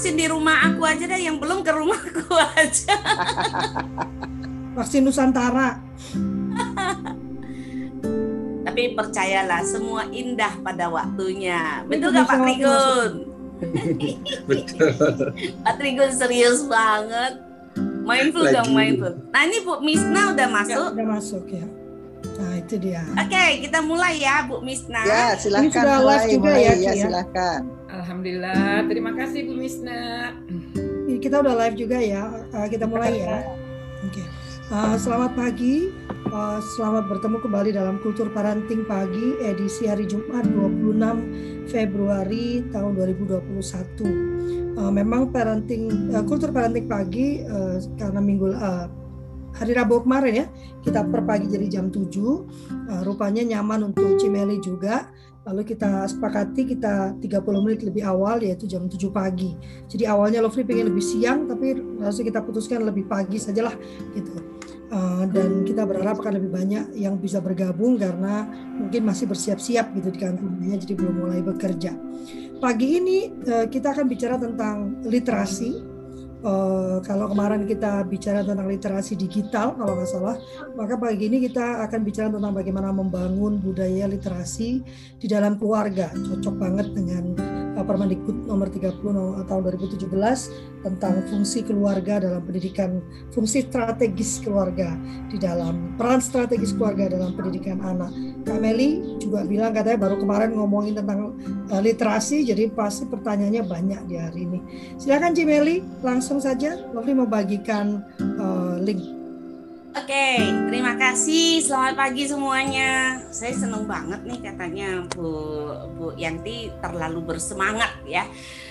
vaksin di rumah aku aja deh, yang belum ke rumahku aja. vaksin Nusantara. Tapi percayalah, semua indah pada waktunya. Betul nggak Pak Trigun? Betul. Pak Trigun serius banget. Mindful Lagi. dong, mindful. Nah ini Bu Misna udah masuk. Ya, udah masuk ya. Nah itu dia. Oke, okay, kita mulai ya Bu Misna. Ya, silakan. Ini sudah live juga mulai, ya, ya, silakan. Alhamdulillah, terima kasih Bu Misna. Kita udah live juga ya. Uh, kita mulai ya. Oke. Okay. Uh, selamat pagi. Uh, selamat bertemu kembali dalam Kultur Parenting Pagi edisi hari Jumat 26 Februari tahun 2021. Uh, memang parenting uh, kultur parenting pagi uh, karena minggu uh, hari Rabu kemarin ya kita per pagi jadi jam 7 uh, rupanya nyaman untuk Cimeli juga lalu kita sepakati kita 30 menit lebih awal yaitu jam 7 pagi. Jadi awalnya Lovely pengen lebih siang tapi langsung kita putuskan lebih pagi sajalah gitu. Uh, dan kita berharap akan lebih banyak yang bisa bergabung karena mungkin masih bersiap-siap gitu di kantornya jadi belum mulai bekerja. Pagi ini uh, kita akan bicara tentang literasi Uh, kalau kemarin kita bicara tentang literasi digital kalau nggak salah, maka pagi ini kita akan bicara tentang bagaimana membangun budaya literasi di dalam keluarga. Cocok banget dengan Permendikbud nomor 30 tahun 2017 tentang fungsi keluarga dalam pendidikan, fungsi strategis keluarga di dalam peran strategis keluarga dalam pendidikan anak. Kak Meli juga bilang katanya baru kemarin ngomongin tentang uh, literasi, jadi pasti pertanyaannya banyak di hari ini. Silakan Cimeli langsung saja Lovely mau bagikan uh, link. Oke, terima kasih. Selamat pagi semuanya. Saya senang banget nih katanya Bu Bu Yanti terlalu bersemangat ya.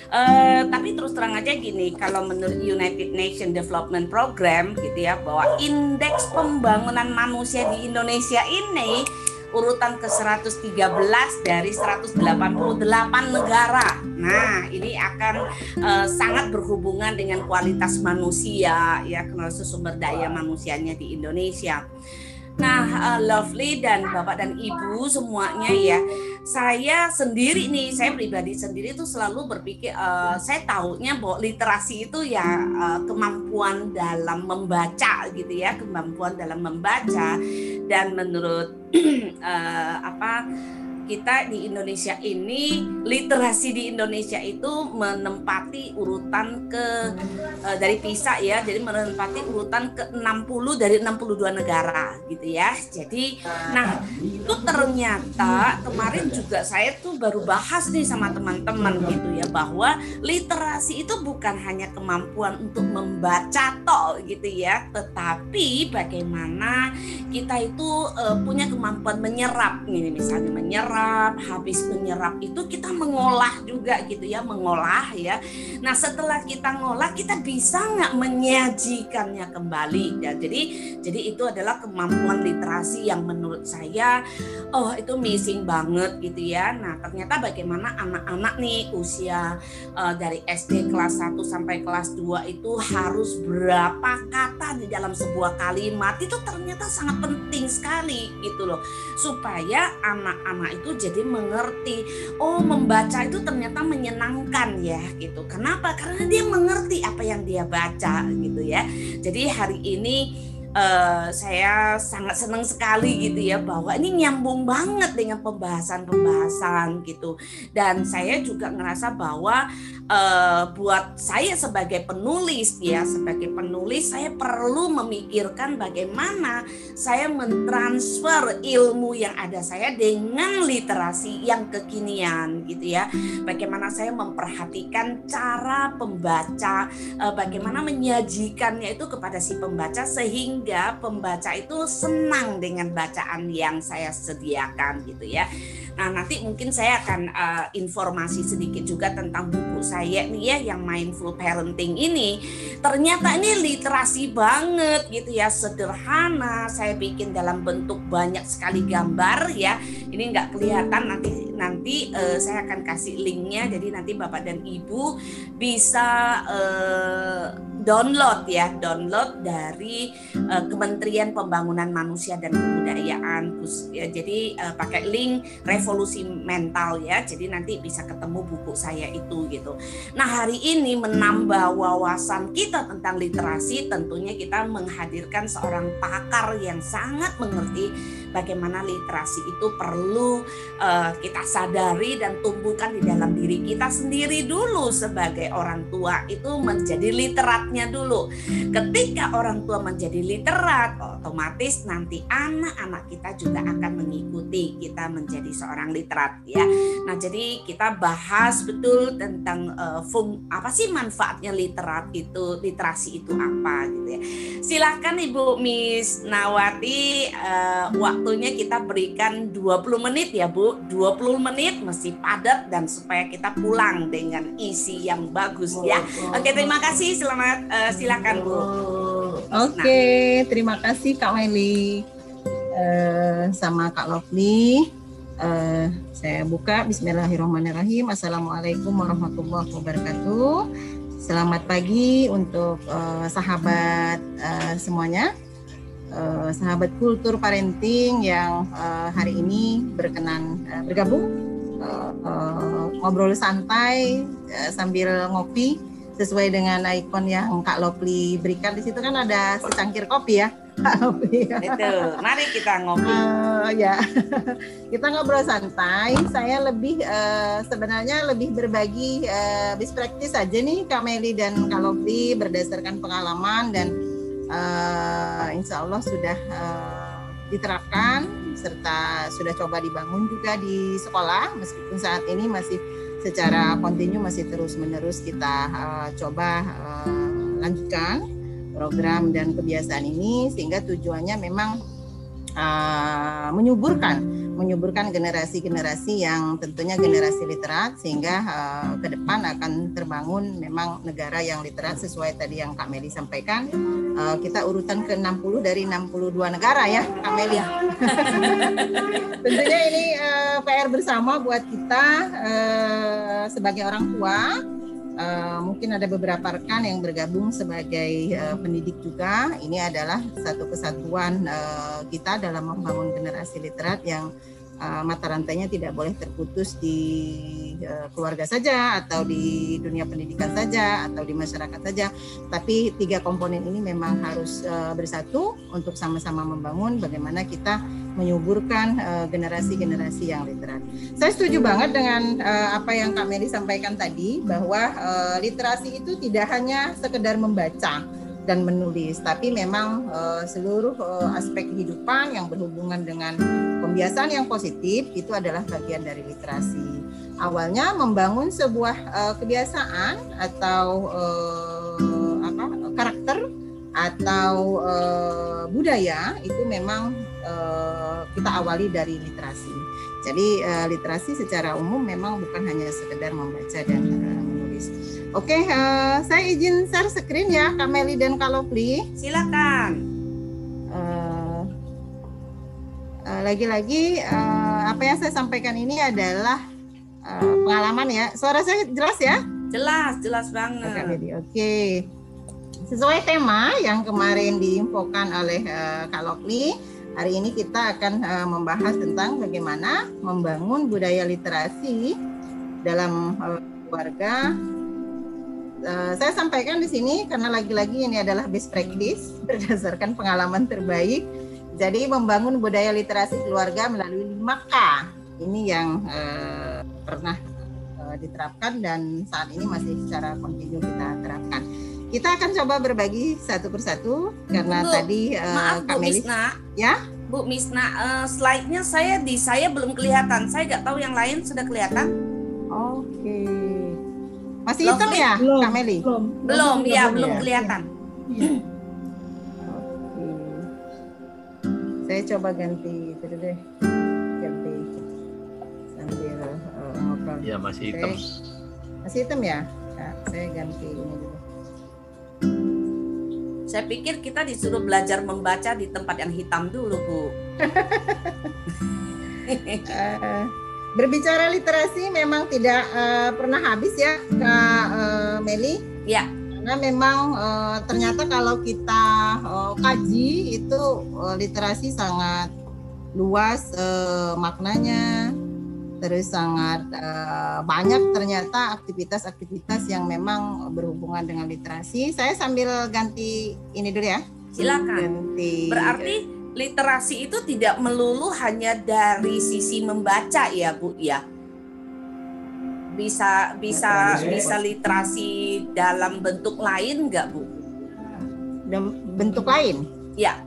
Uh, tapi terus terang aja gini, kalau menurut United Nations Development Program gitu ya, bahwa indeks pembangunan manusia di Indonesia ini urutan ke-113 dari 188 negara. Nah, ini akan uh, sangat berhubungan dengan kualitas manusia ya, kualitas sumber daya manusianya di Indonesia. Nah, uh, Lovely dan Bapak dan Ibu semuanya ya, saya sendiri nih, saya pribadi sendiri tuh selalu berpikir, uh, saya tahunya bahwa literasi itu ya uh, kemampuan dalam membaca gitu ya, kemampuan dalam membaca dan menurut uh, apa kita di Indonesia ini literasi di Indonesia itu menempati urutan ke uh, dari PISA ya jadi menempati urutan ke 60 dari 62 negara gitu ya. Jadi nah itu ternyata kemarin juga saya tuh baru bahas nih sama teman-teman gitu ya bahwa literasi itu bukan hanya kemampuan untuk membaca toh gitu ya tetapi bagaimana kita itu uh, punya kemampuan menyerap ini misalnya menyerap menyerap, habis menyerap itu kita mengolah juga gitu ya, mengolah ya. Nah setelah kita ngolah kita bisa nggak menyajikannya kembali ya. Jadi jadi itu adalah kemampuan literasi yang menurut saya oh itu missing banget gitu ya. Nah ternyata bagaimana anak-anak nih usia uh, dari SD kelas 1 sampai kelas 2 itu harus berapa kata di dalam sebuah kalimat itu ternyata sangat penting sekali gitu loh supaya anak-anak itu itu jadi mengerti. Oh membaca itu ternyata menyenangkan ya gitu. Kenapa? Karena dia mengerti apa yang dia baca gitu ya. Jadi hari ini uh, saya sangat senang sekali gitu ya bahwa ini nyambung banget dengan pembahasan-pembahasan gitu. Dan saya juga ngerasa bahwa uh, buat saya sebagai penulis ya sebagai penulis saya perlu memikirkan bagaimana saya mentransfer ilmu yang ada saya dengan literasi yang kekinian gitu ya bagaimana saya memperhatikan cara pembaca uh, bagaimana menyajikannya itu kepada si pembaca sehingga sehingga pembaca itu senang dengan bacaan yang saya sediakan gitu ya. Nah, nanti mungkin saya akan uh, informasi sedikit juga tentang buku saya nih ya yang mindful parenting ini. Ternyata ini literasi banget gitu ya, sederhana. Saya bikin dalam bentuk banyak sekali gambar ya. Ini nggak kelihatan nanti nanti uh, saya akan kasih linknya. Jadi nanti bapak dan ibu bisa uh, download ya download dari uh, Kementerian Pembangunan Manusia dan Kebudayaan ya jadi uh, pakai link revolusi mental ya. Jadi nanti bisa ketemu buku saya itu gitu. Nah hari ini menambah wawasan kita tentang literasi tentunya kita menghadirkan seorang pakar yang sangat mengerti bagaimana literasi itu perlu uh, kita sadari dan tumbuhkan di dalam diri kita sendiri dulu sebagai orang tua itu menjadi literatnya dulu. Ketika orang tua menjadi literat, otomatis nanti anak-anak kita juga akan mengikuti kita menjadi seorang literat ya. Nah, jadi kita bahas betul tentang uh, fung apa sih manfaatnya literat itu, literasi itu apa gitu ya. Silahkan Ibu Miss Nawati uh, waktunya kita berikan 20 menit ya Bu. 20 menit mesti padat dan supaya kita pulang dengan isi yang bagus ya. Oke terima kasih. Selamat uh, silakan Bu. Oke terima kasih Kak Meli uh, sama Kak Lovely uh, saya buka. Bismillahirrahmanirrahim. Assalamualaikum warahmatullahi wabarakatuh. Selamat pagi untuk uh, sahabat uh, semuanya uh, sahabat kultur parenting yang uh, hari ini berkenan uh, bergabung uh, uh, ngobrol santai uh, sambil ngopi sesuai dengan ikon yang Kak Lopli berikan di situ kan ada secangkir kopi ya Kak Lopli. Itu, mari kita ngopi. Uh, ya, kita ngobrol santai. Saya lebih uh, sebenarnya lebih berbagi uh, best practice aja nih Kak Meli dan Kak Lopli berdasarkan pengalaman dan uh, insya Allah sudah uh, diterapkan serta sudah coba dibangun juga di sekolah. Meskipun saat ini masih secara kontinu masih terus menerus kita uh, coba uh, lanjutkan program dan kebiasaan ini sehingga tujuannya memang uh, menyuburkan menyuburkan generasi-generasi yang tentunya generasi literat sehingga uh, ke depan akan terbangun memang negara yang literat sesuai tadi yang Kak Meli sampaikan. Uh, kita urutan ke 60 dari 62 negara ya Kak Meli. tentunya ini uh, PR bersama buat kita uh, sebagai orang tua Uh, mungkin ada beberapa rekan yang bergabung sebagai uh, pendidik juga. Ini adalah satu kesatuan uh, kita dalam membangun generasi literat yang uh, mata rantainya tidak boleh terputus di uh, keluarga saja atau di dunia pendidikan saja atau di masyarakat saja. Tapi tiga komponen ini memang harus uh, bersatu untuk sama-sama membangun bagaimana kita menyuburkan generasi-generasi uh, yang literat. Saya setuju banget dengan uh, apa yang Kak Meli sampaikan tadi bahwa uh, literasi itu tidak hanya sekedar membaca dan menulis, tapi memang uh, seluruh uh, aspek kehidupan yang berhubungan dengan pembiasaan yang positif itu adalah bagian dari literasi. Awalnya membangun sebuah uh, kebiasaan atau uh, apa karakter atau uh, budaya itu memang uh, kita awali dari literasi. Jadi uh, literasi secara umum memang bukan hanya sekedar membaca dan uh, menulis. Oke, uh, saya izin share screen ya, Kameli dan Kalopli. Silakan. Uh, uh, lagi-lagi uh, apa yang saya sampaikan ini adalah uh, pengalaman ya. Suara saya jelas ya? Jelas, jelas banget. Oke, okay sesuai tema yang kemarin diinfokan oleh uh, Kak Lokli, hari ini kita akan uh, membahas tentang bagaimana membangun budaya literasi dalam uh, keluarga. Uh, saya sampaikan di sini karena lagi-lagi ini adalah best practice berdasarkan pengalaman terbaik. Jadi membangun budaya literasi keluarga melalui 5K. Ini yang uh, pernah uh, diterapkan dan saat ini masih secara kontinu kita terapkan. Kita akan coba berbagi satu persatu karena Bu, tadi uh, maaf Bu Melis, Misna. Ya. Bu Misna, uh, slide-nya saya di saya belum kelihatan. Saya nggak tahu yang lain sudah kelihatan. Oke. Okay. Masih Lovely. hitam ya, belum, Kak Meli? Belum. Belum, belum ya, belum ya. kelihatan. Ya. Oke. Saya coba ganti itu deh. Ganti sambil uh, ngobrol. Ya, masih hitam. Okay. Masih hitam ya? Nah, saya ganti ini dulu. Saya pikir kita disuruh belajar membaca di tempat yang hitam dulu, Bu. uh, berbicara literasi memang tidak eh, pernah habis ya Kak eh, Meli. Ya. Karena memang eh, ternyata kalau kita eh, kaji itu eh, literasi sangat luas eh, maknanya, terus sangat eh, banyak ternyata aktivitas-aktivitas yang memang berhubungan dengan literasi. Saya sambil ganti ini dulu ya. Silakan. Ganti. Berarti literasi itu tidak melulu hanya dari sisi membaca ya Bu ya. Bisa bisa bisa literasi dalam bentuk lain nggak Bu? Bentuk lain. Ya,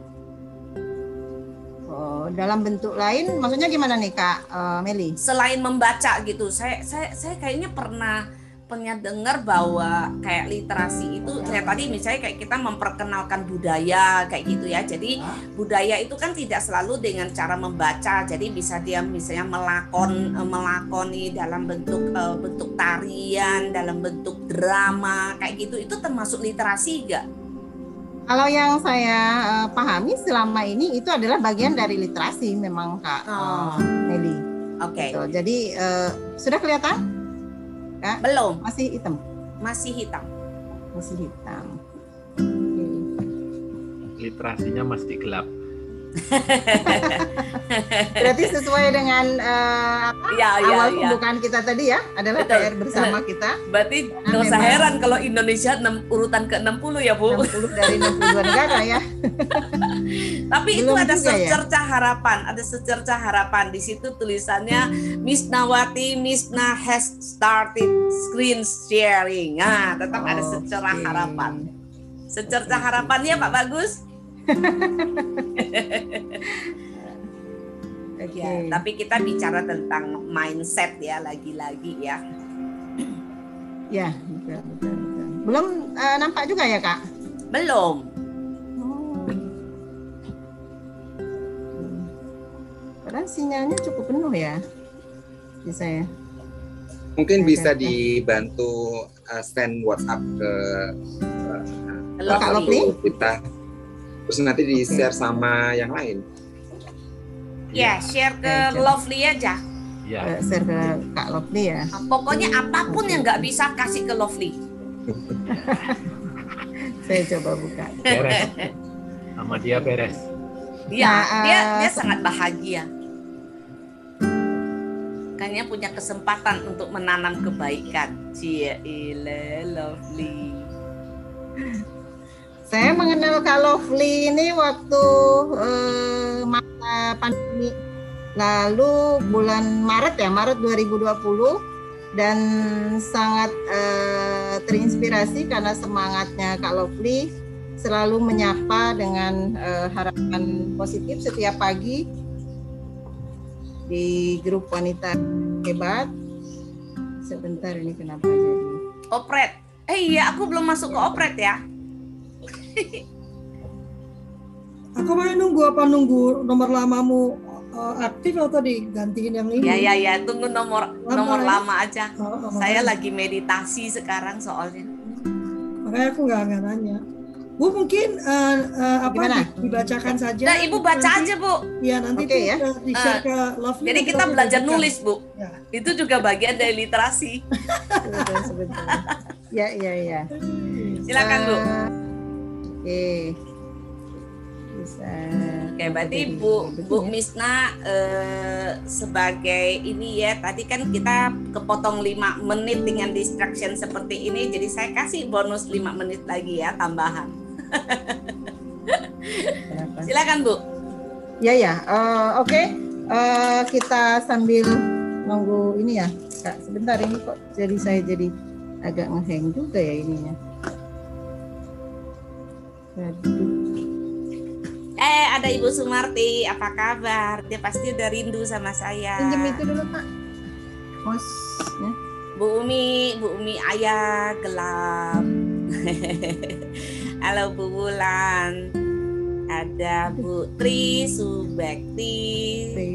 Dalam bentuk lain, maksudnya gimana nih Kak eh, Meli? selain membaca gitu. Saya saya saya kayaknya pernah pernah dengar bahwa kayak literasi itu kayak tadi misalnya kayak kita memperkenalkan budaya kayak gitu ya. Jadi budaya itu kan tidak selalu dengan cara membaca. Jadi bisa dia misalnya melakon eh, melakoni dalam bentuk eh, bentuk tarian, dalam bentuk drama kayak gitu. Itu termasuk literasi enggak? Kalau yang saya eh, pahami selama ini itu adalah bagian dari literasi memang Kak Oh. Meli. Oke. Betul. Jadi eh, sudah kelihatan? Belum, Masih hitam, masih hitam. masih hitam. literasinya masih gelap. Berarti sesuai dengan apa, Ya, ya, awal ya. pembukaan kita tadi ya, adalah Betul. PR bersama kita. Berarti Karena nggak usah heran kalau Indonesia enam- urutan ke-60 ya, Bu. 60 dari 62 negara ya. Tapi itu Belum ada juga ya? secerca harapan, ada secerca harapan di situ tulisannya Miss Nawati Misna has started screen sharing. Nah, tetap ada secerca Oke. harapan. Secerca harapannya Pak Bagus. Oke. Ya, tapi kita bicara tentang mindset ya lagi-lagi ya. Ya, betul, betul, betul. Belum eh, nampak juga ya Kak? Belum. Oh. Padahal sinyalnya cukup penuh ya di saya. Mungkin Oke, bisa dibantu uh, send WhatsApp ke uh, Kak grup kita. Terus nanti di share sama yang lain. Ya, share ke oke. Lovely aja. Ya, Eh, share ke Kak Lovely ya. Nah, Pokoknya apa pun yang nggak bisa kasih ke Lovely. Saya coba buka. beres. Sama dia beres. Dia Nah, dia eh, dia sangat bahagia. Kayaknya punya kesempatan untuk menanam kebaikan. Cie ile lovely. Saya mengenal Kak Lovely ini waktu eh, masa pandemi lalu bulan Maret ya, Maret 2020 dan sangat eh, terinspirasi karena semangatnya Kak Lovely selalu menyapa dengan eh, harapan positif setiap pagi di grup wanita hebat. Sebentar ini kenapa jadi? Opret. Eh iya, aku belum masuk ke opret ya. Aku mau nunggu apa nunggu nomor lamamu uh, aktif atau digantiin yang ini? Ya ya ya, tunggu nomor Lama nomor ya? lama aja. Oh, oh, Saya lagi meditasi sekarang soalnya. Makanya aku nggak nggak nanya. Bu mungkin uh, uh, apa Gimana? di- dibacakan saja. Nah, Ibu baca Nanti- aja, Bu. Iya nanti tuh, ya. uh, ke Lovely. Jadi kita belajar nulis, Bu. Ya. Itu juga bagian dari literasi. Ya, ya, ya. Silakan, Bu. Eh, Oke. Bisa. Oke, berarti Bu Bu ya. Misna eh, sebagai ini ya, tadi kan kita kepotong 5 menit dengan distraction seperti ini, jadi saya kasih bonus 5 menit lagi ya tambahan. Silakan Bu. Ya, ya. Eh, Oke. Eh, kita sambil nunggu ini ya, Kak. Sebentar ini kok jadi saya jadi agak ngeheng juga ya ininya. Eh, ada Ibu Sumarti, apa kabar? Dia pasti udah rindu sama saya. Pinjam itu dulu, Pak. Mosnya. Bu Umi, Bu Umi ayah gelap. Halo Bu Bulan. Ada Bu Tri Subekti.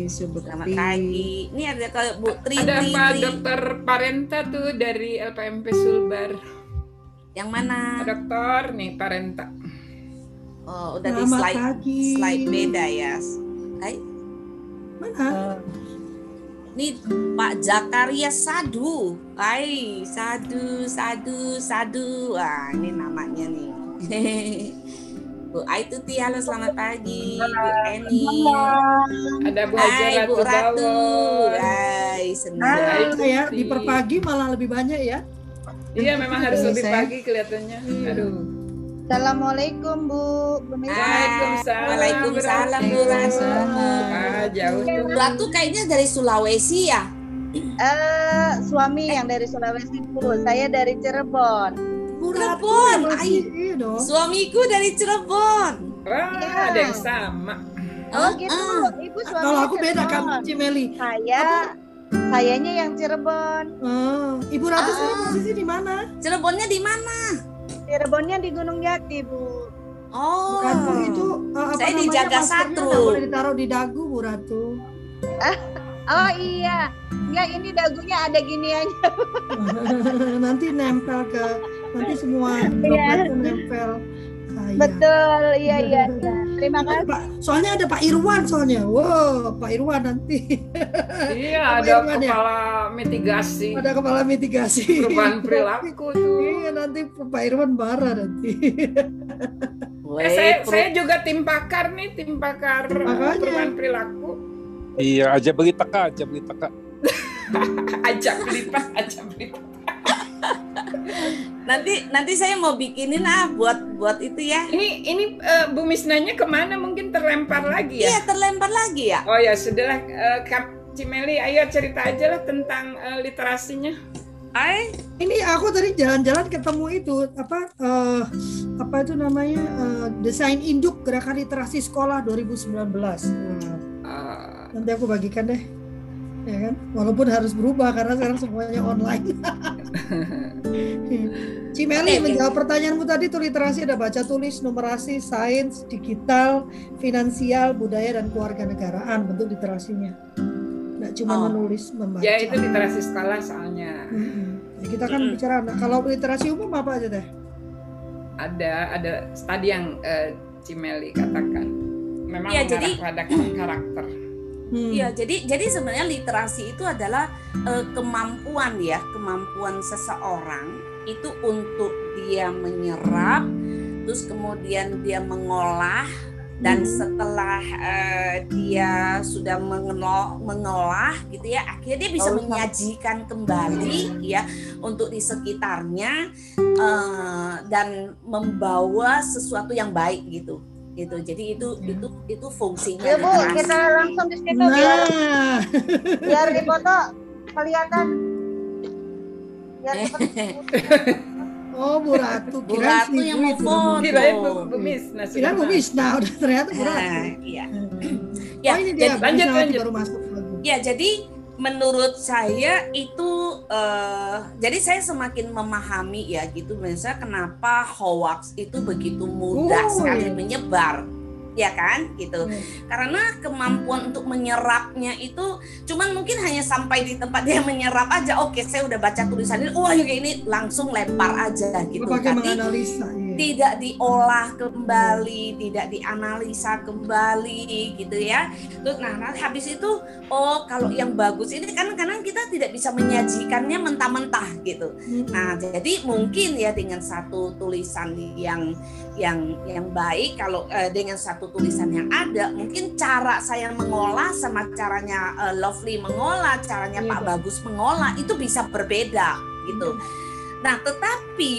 Selamat pagi. Ini ada ke Bu Tri Ada Tri, Pak Tri. Dokter Parenta tuh dari LPMP Sulbar. Yang mana? Dokter nih Parenta. Oh, udah di slide pagi. slide beda ya. Hai. Mana? Eh, nih Pak Jakaria Sadu. Hai, Sadu, Sadu, Sadu. Wah, ini namanya nih. Bu Aituti, halo selamat pagi. Bu Eni. Ada Bu Hai, Bu Ratu. Hai, senang. Ah, Hai, ya, di perpagi malah lebih banyak ya. Iya memang harus lebih saya- pagi kelihatannya. Aduh. Assalamualaikum Bu. Waalaikumsalam. Waalaikumsalam, Bu Ratu. Ah, jauh tuh. Ratu kayaknya dari Sulawesi ya? Eh, suami yang dari Sulawesi Bu, saya dari Cirebon. Cirebon, iya dong. Suamiku dari Cirebon. Wah, Iya. ada yang sama. Oh Ah, gitu, ah. ibu suami Kalau aku beda kan Cimeli. Saya, sayanya yang Cirebon. Ah, Ibu Ratu Ah. sekarang posisi di mana? Cirebonnya di mana? Cirebonnya di Gunung Jati Bu. Oh. Bu Ratu itu uh, apa Saya di namanya, Jaga maskernya Satru. boleh ditaruh di dagu Bu Ratu. Oh iya, enggak ini dagunya ada giniannya. nanti nempel ke nanti semua Iya. dropletnya nempel. Iya. Betul, iya iya. iya. Terima Ada kasih. Pak, soalnya ada Pak Irwan soalnya. Wow, Pak Irwan nanti Iya, Apa ada Irwan ya? kepala mitigasi ada kepala mitigasi. perubahan perilaku tuh. Iya nanti Pak Irwan marah nanti. Eh, saya, saya juga tim pakar nih, tim pakar Makanya. perubahan perilaku. Iya, aja beli teka, aja beli teka. Ajak beli pak, ajak beli pak. nanti nanti saya mau bikinin ah buat buat itu ya. Ini ini eh, Bu Misnanya ke mana? Mungkin terlempar lagi ya? Iya terlempar lagi ya. Oh ya sudahlah, eh, Kak Cimeli, ayo cerita aja lah tentang eh, literasinya. Ay, Ini aku tadi jalan-jalan ketemu itu apa eh, apa itu namanya eh, desain induk gerakan literasi sekolah 2019. Nah, Eh, nanti aku bagikan deh. Ya kan? Walaupun harus berubah karena sekarang semuanya online. Cimeli oke. menjawab pertanyaanmu tadi tuh literasi ada baca tulis, numerasi, sains, digital, finansial, budaya dan keluarga negaraan bentuk literasinya. Nggak cuma Oh. menulis, membaca. ya itu literasi sekolah soalnya. Ya, kita kan Mm-mm. bicara nah, kalau literasi umum apa aja teh? ada ada tadi yang eh, Cimeli katakan. Memang mengarah jadi- pada karakter. Hmm. Iya, jadi jadi sebenarnya literasi itu adalah eh, kemampuan ya, kemampuan seseorang itu untuk dia menyerap, terus kemudian dia mengolah dan Hmm. setelah eh, dia sudah mengolah, mengolah gitu ya, akhirnya dia bisa Oh, menyajikan kembali ya untuk di sekitarnya eh, dan membawa sesuatu yang baik gitu gitu jadi itu itu itu fungsinya Ya Bu, kita langsung di situ biar Nah, biar di foto kelihatan. Biar cepet. oh Bu Ratu, Bu Ratu yang mau foto. Kirain Bu, Bu Misna Kirain Bu sudah Misna, udah ternyata Bu Ratu. Nah, iya. Hmm. Ya, oh ini dia, jadi- lanjut, lanjut. baru masuk. Ya, jadi menurut saya itu eh, jadi saya semakin memahami ya gitu misalnya kenapa hoax itu begitu mudah Oh, sekali iya. menyebar. Ya kan? Gitu. Hmm. Karena kemampuan untuk menyerapnya itu cuman mungkin hanya sampai di tempat dia menyerap aja. Oke, saya udah baca tulisan ini. Oh, ya ini langsung lempar aja gitu. Tapi menganalisa. Iya. tidak diolah kembali, tidak dianalisa kembali gitu ya. Terus nah nanti habis itu oh kalau yang bagus ini kan kadang kita tidak bisa menyajikannya mentah-mentah gitu. Hmm. Nah, jadi mungkin ya dengan satu tulisan yang yang yang baik kalau eh, dengan satu tulisan yang ada, mungkin cara saya mengolah sama caranya eh, Lovely mengolah, caranya Iya, Pak. Bagus mengolah itu bisa berbeda gitu. Nah, tetapi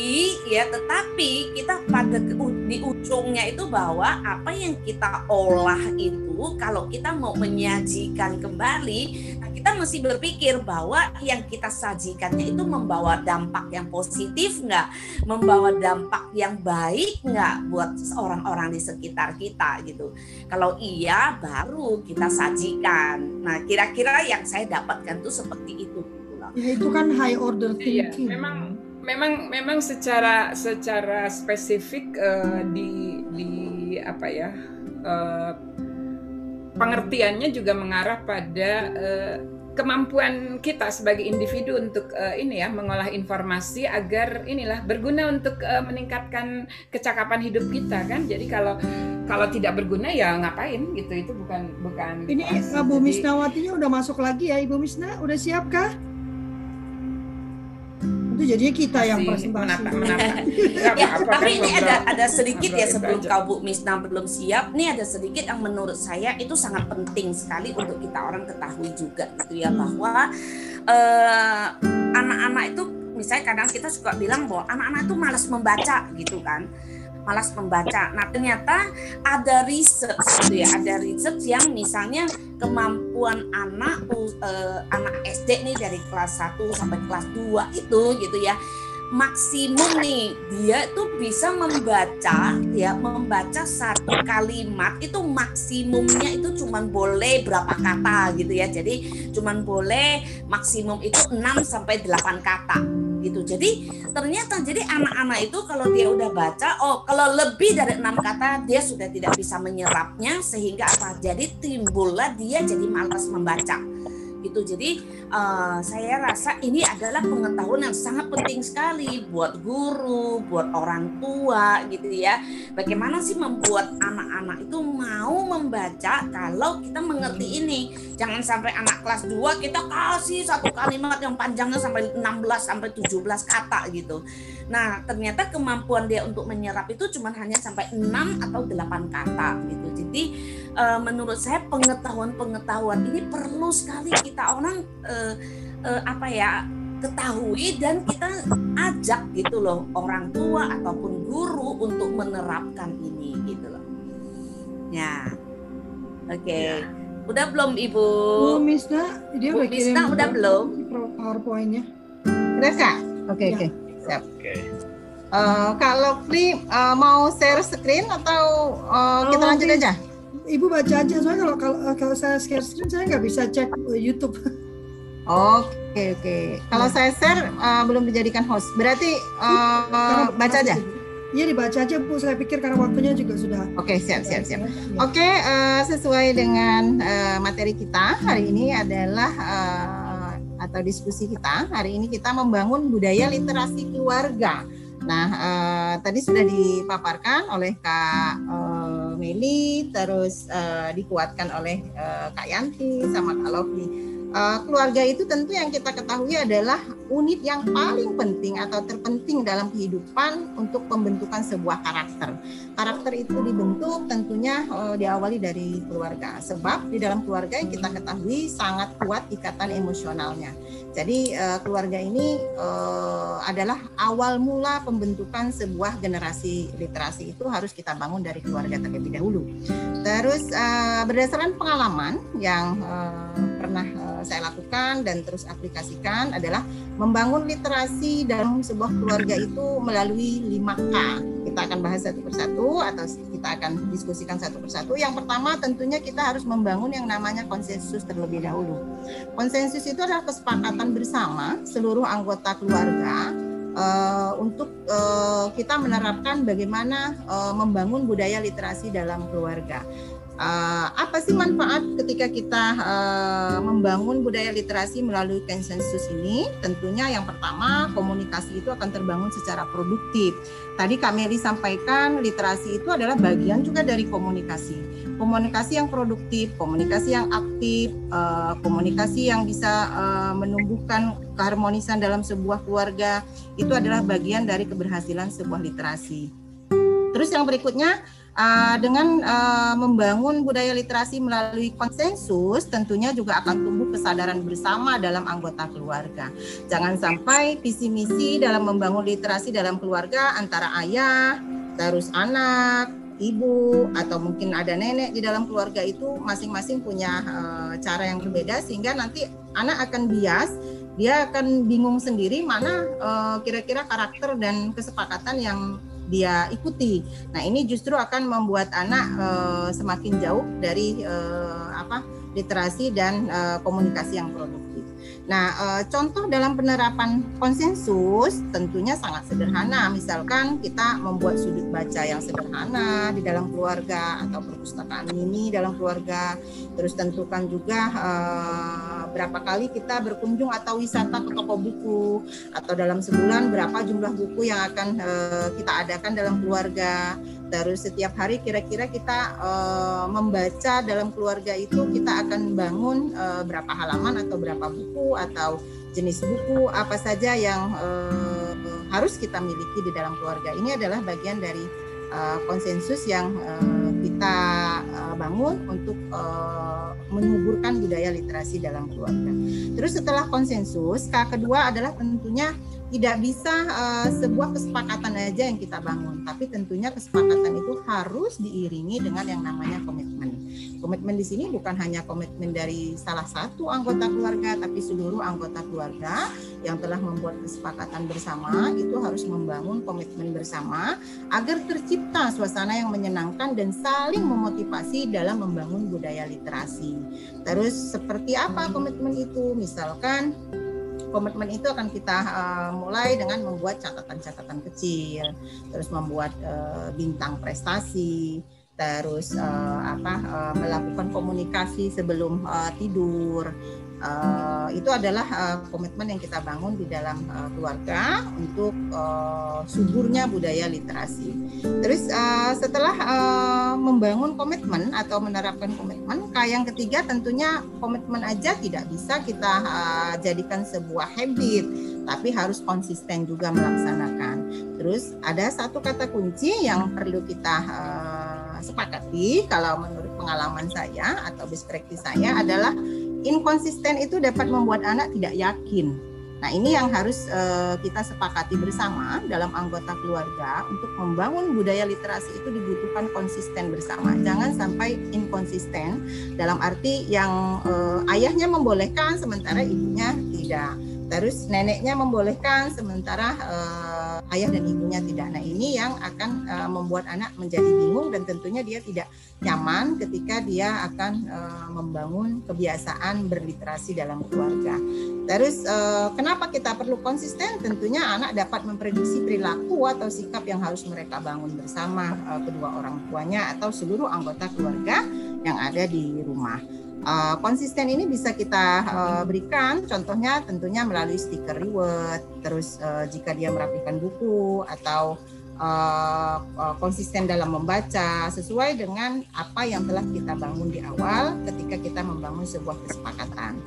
ya, tetapi kita pada di ujungnya itu bahwa apa yang kita olah itu kalau kita mau menyajikan kembali, nah kita mesti berpikir bahwa yang kita sajikannya itu membawa dampak yang positif nggak, membawa dampak yang baik nggak buat orang-orang di sekitar kita gitu. Kalau iya, baru kita sajikan. Nah, kira-kira yang saya dapatkan tuh seperti itu. gitu loh. Ya itu kan high order Iya, thinking. memang memang memang secara secara spesifik eh, di di apa ya eh, pengertiannya juga mengarah pada eh, kemampuan kita sebagai individu untuk uh, ini ya mengolah informasi agar inilah berguna untuk uh, meningkatkan kecakapan hidup kita kan. Jadi kalau kalau tidak berguna ya ngapain gitu itu bukan bukan. Ini pas. Bu Jadi- Misnawatinya udah masuk lagi ya Ibu Misna, udah siap kah? Itu jadinya kita yang presentasi. menata menata. Ya, apa-apa, tapi ini ada ada sedikit ya sebelum aja. kau Bu Misna belum siap. Nih ada sedikit yang menurut saya itu sangat penting sekali untuk kita orang ketahui juga gitu ya bahwa eh, anak-anak itu misalnya kadang kita suka bilang bahwa anak-anak itu malas membaca gitu kan malas membaca. Nah ternyata ada research gitu ya, ada research yang misalnya kemampuan anak eh, anak SD nih dari kelas 1 sampai kelas 2 itu gitu ya maksimum nih dia tuh bisa membaca ya membaca satu kalimat itu maksimumnya itu cuman boleh berapa kata gitu ya. Jadi cuman boleh maksimum itu 6 sampai 8 kata gitu. Jadi ternyata jadi anak-anak itu kalau dia udah baca oh kalau lebih dari enam kata dia sudah tidak bisa menyerapnya sehingga apa? Jadi timbullah dia jadi malas membaca gitu. Jadi eh, saya rasa ini adalah pengetahuan yang sangat penting sekali buat guru buat orang tua gitu ya. Bagaimana sih membuat anak-anak itu mau membaca kalau kita mengerti ini? Jangan sampai anak kelas 2 kita kasih satu kalimat yang panjangnya sampai 16 sampai 17 kata gitu nah ternyata kemampuan dia untuk menyerap itu cuma hanya sampai 6 atau 8 kata gitu jadi eh, menurut saya pengetahuan-pengetahuan ini perlu sekali kita orang eh, eh, apa ya ketahui dan kita ajak gitu loh orang tua ataupun guru untuk menerapkan ini gitu loh. Ya. Oke. Udah belum Ibu? Bu Misna, dia Bu Misna udah belum? PowerPoint-nya. Udah kak? Oke Ya. oke. Siap. Oke. Eh, Kak Lokri eh, mau share screen atau kita Oh, lanjut oke. aja? Ibu baca aja soalnya kalau kalau, kalau saya share screen saya nggak bisa cek YouTube. Oke oke. Kalau Ya. saya share eh, belum dijadikan host, berarti Karena baca aja. Iya dibaca aja Bu, saya pikir karena waktunya juga sudah. Oke siap siap siap. Ya. Oke, eh, sesuai dengan eh, materi kita hari ini adalah eh, atau diskusi kita hari ini kita membangun budaya literasi keluarga. Nah, eh, tadi sudah dipaparkan oleh Kak eh, Meli, terus eh, dikuatkan oleh eh, Kak Yanti sama Kak Lovely. Eh, keluarga itu tentu yang kita ketahui adalah unit yang paling penting atau terpenting dalam kehidupan untuk pembentukan sebuah karakter karakter itu dibentuk tentunya eh, diawali dari keluarga. Sebab di dalam keluarga yang kita ketahui sangat kuat ikatan emosionalnya. Jadi eh, keluarga ini eh, adalah awal mula pembentukan sebuah generasi literasi itu harus kita bangun dari keluarga terlebih dahulu. Terus eh, berdasarkan pengalaman yang eh, pernah eh, saya lakukan dan terus aplikasikan adalah membangun literasi dalam sebuah keluarga itu melalui 5K kita akan bahas satu persatu atau kita akan diskusikan satu persatu. Yang pertama tentunya kita harus membangun yang namanya konsensus terlebih dahulu. Konsensus itu adalah kesepakatan bersama seluruh anggota keluarga eh, untuk eh, kita menerapkan bagaimana eh, membangun budaya literasi dalam keluarga. Eh, apa sih manfaat ketika kita eh, membangun budaya literasi melalui konsensus ini? Tentunya yang pertama komunikasi itu akan terbangun secara produktif. Tadi Kak Meli sampaikan literasi itu adalah bagian juga dari komunikasi. Komunikasi yang produktif, komunikasi yang aktif, eh, komunikasi yang bisa eh, menumbuhkan keharmonisan dalam sebuah keluarga itu adalah bagian dari keberhasilan sebuah literasi. Terus yang berikutnya uh, dengan uh, membangun budaya literasi melalui konsensus tentunya juga akan tumbuh kesadaran bersama dalam anggota keluarga. Jangan sampai visi misi dalam membangun literasi dalam keluarga antara ayah, terus anak, ibu atau mungkin ada nenek di dalam keluarga itu masing-masing punya uh, cara yang berbeda sehingga nanti anak akan bias dia akan bingung sendiri mana uh, kira-kira karakter dan kesepakatan yang dia ikuti. Nah, ini justru akan membuat anak uh, semakin jauh dari uh, apa literasi dan uh, komunikasi yang produktif. Nah, uh, contoh dalam penerapan konsensus tentunya sangat sederhana. Misalkan kita membuat sudut baca yang sederhana di dalam keluarga atau perpustakaan mini dalam keluarga. Terus tentukan juga uh, berapa kali kita berkunjung atau wisata ke toko buku atau dalam sebulan berapa jumlah buku yang akan uh, kita adakan dalam keluarga terus setiap hari kira-kira kita uh, membaca dalam keluarga itu kita akan bangun uh, berapa halaman atau berapa buku atau jenis buku apa saja yang uh, harus kita miliki di dalam keluarga ini adalah bagian dari uh, konsensus yang uh, kita uh, bangun untuk uh, menyuburkan budaya literasi dalam keluarga. Terus setelah konsensus, K kedua adalah tentunya tidak bisa uh, sebuah kesepakatan aja yang kita bangun, tapi tentunya kesepakatan itu harus diiringi dengan yang namanya komitmen. Komitmen di sini bukan hanya komitmen dari salah satu anggota keluarga, tapi seluruh anggota keluarga yang telah membuat kesepakatan bersama itu harus membangun komitmen bersama agar tercipta suasana yang menyenangkan dan saling memotivasi dalam membangun budaya literasi. Terus seperti apa komitmen itu? Misalkan komitmen itu akan kita uh, mulai dengan membuat catatan-catatan kecil, terus membuat uh, bintang prestasi, terus uh, apa uh, melakukan komunikasi sebelum uh, tidur, uh, itu adalah uh, komitmen yang kita bangun di dalam uh, keluarga untuk uh, suburnya budaya literasi. Terus uh, setelah uh, membangun komitmen atau menerapkan komitmen, yang ketiga tentunya komitmen aja tidak bisa kita uh, jadikan sebuah habit, tapi harus konsisten juga melaksanakan. Terus ada satu kata kunci yang perlu kita uh, sepakati kalau menurut pengalaman saya atau best practice saya adalah inkonsisten itu dapat membuat anak tidak yakin. Nah, ini yang harus uh, kita sepakati bersama dalam anggota keluarga untuk membangun budaya literasi itu dibutuhkan konsisten bersama. Jangan sampai inkonsisten dalam arti yang uh, ayahnya membolehkan sementara ibunya tidak. Terus neneknya membolehkan sementara uh, ayah dan ibunya tidak. Nah ini yang akan uh, membuat anak menjadi bingung dan tentunya dia tidak nyaman ketika dia akan uh, membangun kebiasaan berliterasi dalam keluarga. Terus uh, kenapa kita perlu konsisten? Tentunya anak dapat memprediksi perilaku atau sikap yang harus mereka bangun bersama uh, kedua orang tuanya atau seluruh anggota keluarga yang ada di rumah. Uh, konsisten ini bisa kita uh, berikan. Contohnya tentunya melalui stiker reward. Terus uh, jika dia merapikan buku atau uh, uh, konsisten dalam membaca sesuai dengan apa yang telah kita bangun di awal ketika kita membangun sebuah kesepakatan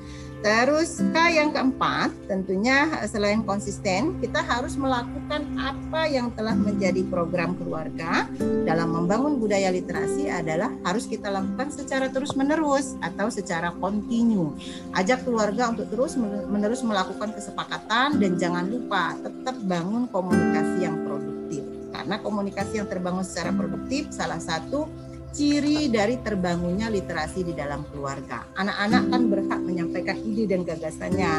Terus K yang keempat, tentunya selain konsisten, kita harus melakukan apa yang telah menjadi program keluarga dalam membangun budaya literasi adalah harus kita lakukan secara terus-menerus atau secara kontinu. Ajak keluarga untuk terus menerus melakukan kesepakatan dan jangan lupa tetap bangun komunikasi yang produktif. Karena komunikasi yang terbangun secara produktif salah satu ciri dari terbangunnya literasi di dalam keluarga. Anak-anak kan berhak menyampaikan ide dan gagasannya,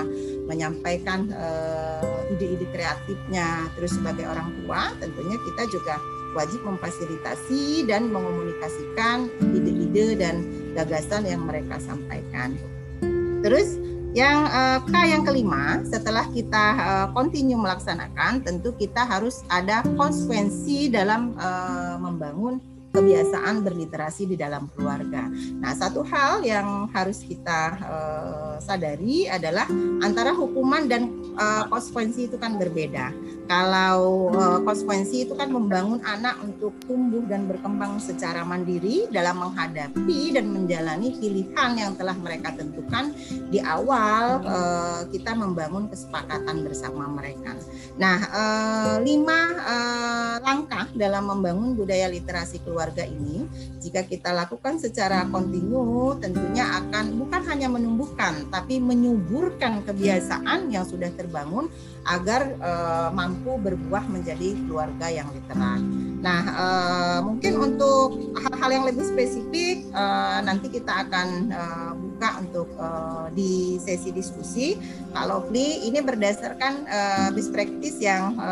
menyampaikan uh, ide-ide kreatifnya. Terus sebagai orang tua, tentunya kita juga wajib memfasilitasi dan mengomunikasikan ide-ide dan gagasan yang mereka sampaikan. Terus yang uh, K yang kelima, setelah kita uh, continue melaksanakan, tentu kita harus ada konsekuensi dalam uh, membangun kebiasaan berliterasi di dalam keluarga. Nah, satu hal yang harus kita uh, sadari adalah antara hukuman dan uh, konsekuensi itu kan berbeda. Kalau uh, konsekuensi itu kan membangun anak untuk tumbuh dan berkembang secara mandiri dalam menghadapi dan menjalani pilihan yang telah mereka tentukan di awal uh, kita membangun kesepakatan bersama mereka. Nah, uh, lima uh, langkah dalam membangun budaya literasi keluarga keluarga ini jika kita lakukan secara kontinu tentunya akan bukan hanya menumbuhkan tapi menyuburkan kebiasaan yang sudah terbangun agar e, mampu berbuah menjadi keluarga yang literat. Nah, e, mungkin untuk hal-hal yang lebih spesifik e, nanti kita akan e, buka untuk e, di sesi diskusi. Kalau Fli ini berdasarkan e, best practice yang e,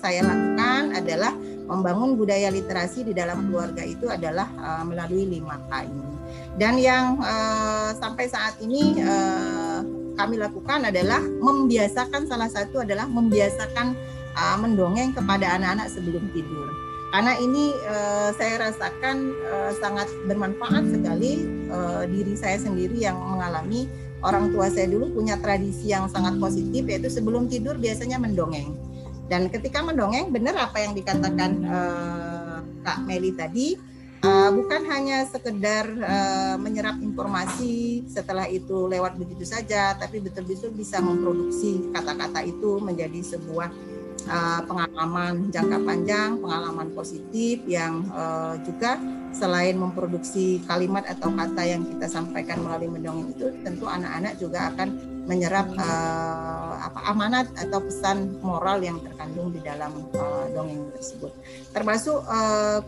saya lakukan adalah membangun budaya literasi di dalam keluarga itu adalah uh, melalui lima K ini. Dan yang uh, sampai saat ini uh, kami lakukan adalah membiasakan salah satu adalah membiasakan uh, mendongeng kepada anak-anak sebelum tidur. Karena ini uh, saya rasakan uh, sangat bermanfaat sekali uh, diri saya sendiri yang mengalami orang tua saya dulu punya tradisi yang sangat positif yaitu sebelum tidur biasanya mendongeng. Dan ketika mendongeng benar apa yang dikatakan uh, Kak Meli tadi uh, bukan hanya sekedar uh, menyerap informasi setelah itu lewat begitu saja, tapi betul-betul bisa memproduksi kata-kata itu menjadi sebuah uh, pengalaman jangka panjang, pengalaman positif yang uh, juga selain memproduksi kalimat atau kata yang kita sampaikan melalui mendongeng itu, tentu anak-anak juga akan menyerap uh, apa amanat atau pesan moral yang terkandung di dalam uh, dongeng tersebut. Termasuk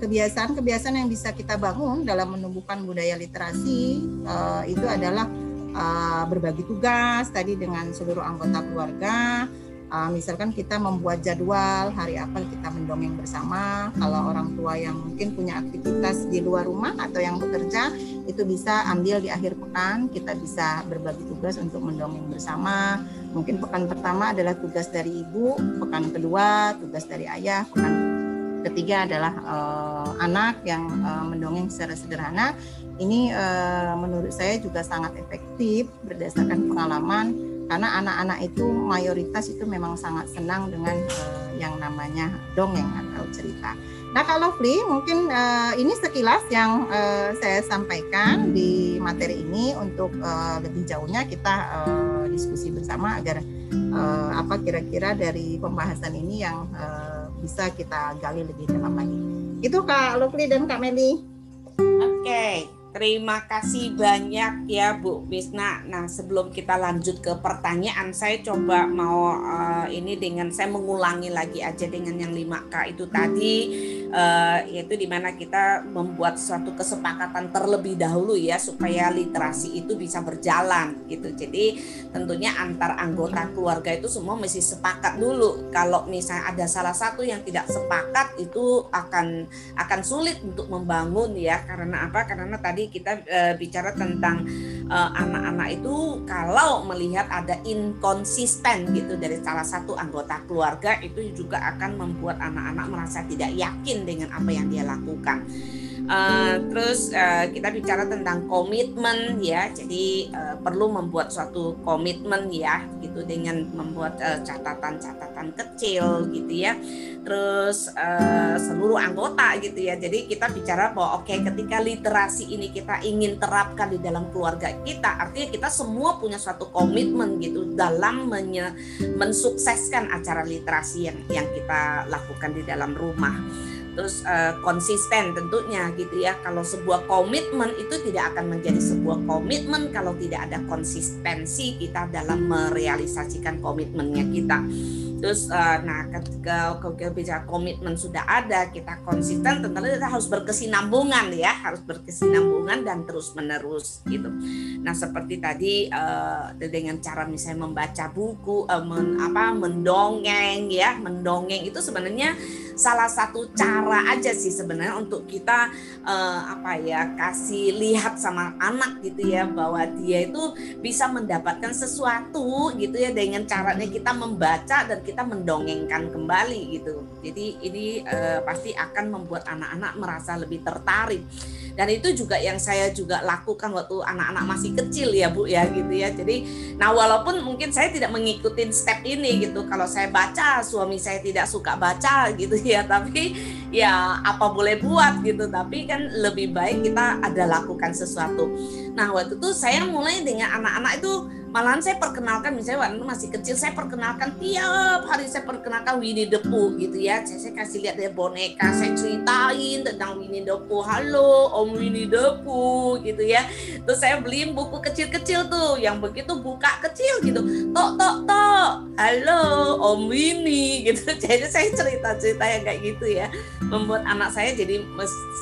kebiasaan-kebiasaan uh, yang bisa kita bangun dalam menumbuhkan budaya literasi uh, itu adalah uh, berbagi tugas tadi dengan seluruh anggota keluarga Uh, misalkan kita membuat jadwal hari apa kita mendongeng bersama. Kalau orang tua yang mungkin punya aktivitas di luar rumah atau yang bekerja, itu bisa ambil di akhir pekan. Kita bisa berbagi tugas untuk mendongeng bersama. Mungkin pekan pertama adalah tugas dari ibu, pekan kedua tugas dari ayah, pekan ketiga adalah uh, anak yang uh, mendongeng secara sederhana. Ini uh, menurut saya juga sangat efektif berdasarkan pengalaman karena anak-anak itu mayoritas itu memang sangat senang dengan uh, yang namanya dongeng atau cerita. Nah kalau Fli mungkin uh, ini sekilas yang uh, saya sampaikan di materi ini untuk uh, lebih jauhnya kita uh, diskusi bersama agar uh, apa kira-kira dari pembahasan ini yang uh, bisa kita gali lebih dalam lagi. Itu Kak Lufli dan Kak Meli. Oke. Okay. Terima kasih banyak ya Bu Bisna. Nah sebelum kita lanjut ke pertanyaan, saya coba mau uh, ini dengan saya mengulangi lagi aja dengan yang 5K itu tadi, uh, yaitu di mana kita membuat suatu kesepakatan terlebih dahulu ya supaya literasi itu bisa berjalan gitu. Jadi tentunya antar anggota keluarga itu semua mesti sepakat dulu. Kalau misalnya ada salah satu yang tidak sepakat itu akan akan sulit untuk membangun ya karena apa? Karena tadi tadi kita uh, bicara tentang eh, anak-anak uh, itu kalau melihat ada inkonsisten gitu dari salah satu anggota keluarga itu juga akan membuat anak-anak merasa tidak yakin dengan apa yang dia lakukan. Uh, terus uh, kita bicara tentang komitmen ya, jadi uh, perlu membuat suatu komitmen ya, gitu dengan membuat catatan-catatan uh, kecil gitu ya. Terus uh, seluruh anggota gitu ya. Jadi kita bicara bahwa oke okay, ketika literasi ini kita ingin terapkan di dalam keluarga kita, artinya kita semua punya suatu komitmen gitu dalam menye, mensukseskan acara literasi yang yang kita lakukan di dalam rumah terus uh, konsisten tentunya gitu ya kalau sebuah komitmen itu tidak akan menjadi sebuah komitmen kalau tidak ada konsistensi kita dalam merealisasikan komitmennya kita Terus uh, nah ketika bicara komitmen sudah ada, kita konsisten tentunya kita harus berkesinambungan ya, harus berkesinambungan dan terus menerus gitu. Nah seperti tadi uh, dengan cara misalnya membaca buku, uh, men, apa mendongeng ya, mendongeng itu sebenarnya salah satu cara aja sih sebenarnya untuk kita uh, apa ya kasih lihat sama anak gitu ya bahwa dia itu bisa mendapatkan sesuatu gitu ya dengan caranya kita membaca dan kita mendongengkan kembali gitu. Jadi ini uh, pasti akan membuat anak-anak merasa lebih tertarik. Dan itu juga yang saya juga lakukan waktu anak-anak masih kecil ya Bu ya gitu ya. Jadi nah walaupun mungkin saya tidak mengikuti step ini gitu. Kalau saya baca suami saya tidak suka baca gitu ya, tapi ya apa boleh buat gitu. Tapi kan lebih baik kita ada lakukan sesuatu. Nah waktu itu saya mulai dengan anak-anak itu malahan saya perkenalkan misalnya waktu masih kecil saya perkenalkan tiap hari saya perkenalkan Winnie the Pooh gitu ya. Saya, saya kasih lihat dia boneka saya ceritain tentang Winnie the Pooh. Halo Om Winnie the Pooh gitu ya. Terus saya beliin buku kecil-kecil tuh yang begitu buka kecil gitu. Tok tok tok. Halo Om Winnie gitu. Jadi saya cerita-cerita yang kayak gitu ya. Membuat anak saya jadi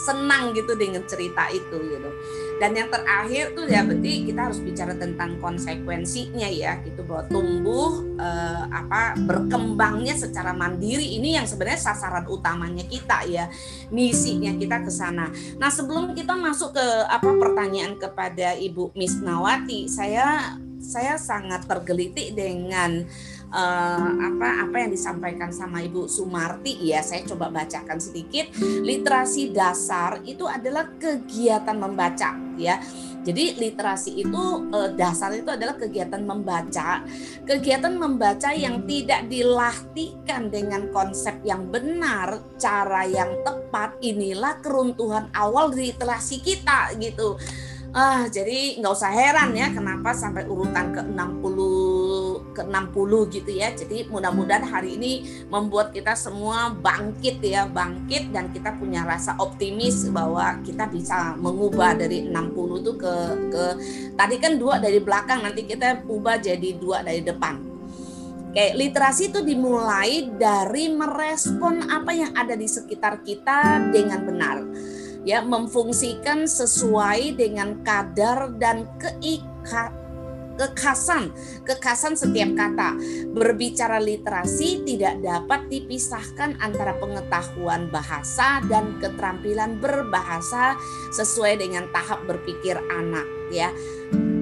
senang gitu dengan cerita itu gitu dan yang terakhir tuh ya berarti kita harus bicara tentang konsekuensinya ya gitu bahwa tumbuh eh, apa berkembangnya secara mandiri ini yang sebenarnya sasaran utamanya kita ya misinya kita ke sana. Nah sebelum kita masuk ke apa pertanyaan kepada Ibu Miss Nawati, saya saya sangat tergelitik dengan uh, apa apa yang disampaikan sama Ibu Sumarti ya saya coba bacakan sedikit literasi dasar itu adalah kegiatan membaca ya Jadi literasi itu eh, dasar itu adalah kegiatan membaca, kegiatan membaca yang tidak dilatihkan dengan konsep yang benar, cara yang tepat. Inilah keruntuhan awal literasi kita gitu. Ah, jadi nggak usah heran ya kenapa sampai urutan ke 60 ke 60 gitu ya. Jadi mudah-mudahan hari ini membuat kita semua bangkit ya, bangkit dan kita punya rasa optimis bahwa kita bisa mengubah dari 60 itu ke ke tadi kan dua dari belakang nanti kita ubah jadi dua dari depan. Oke, literasi itu dimulai dari merespon apa yang ada di sekitar kita dengan benar ya memfungsikan sesuai dengan kadar dan keika, kekhasan kekhasan setiap kata berbicara literasi tidak dapat dipisahkan antara pengetahuan bahasa dan keterampilan berbahasa sesuai dengan tahap berpikir anak ya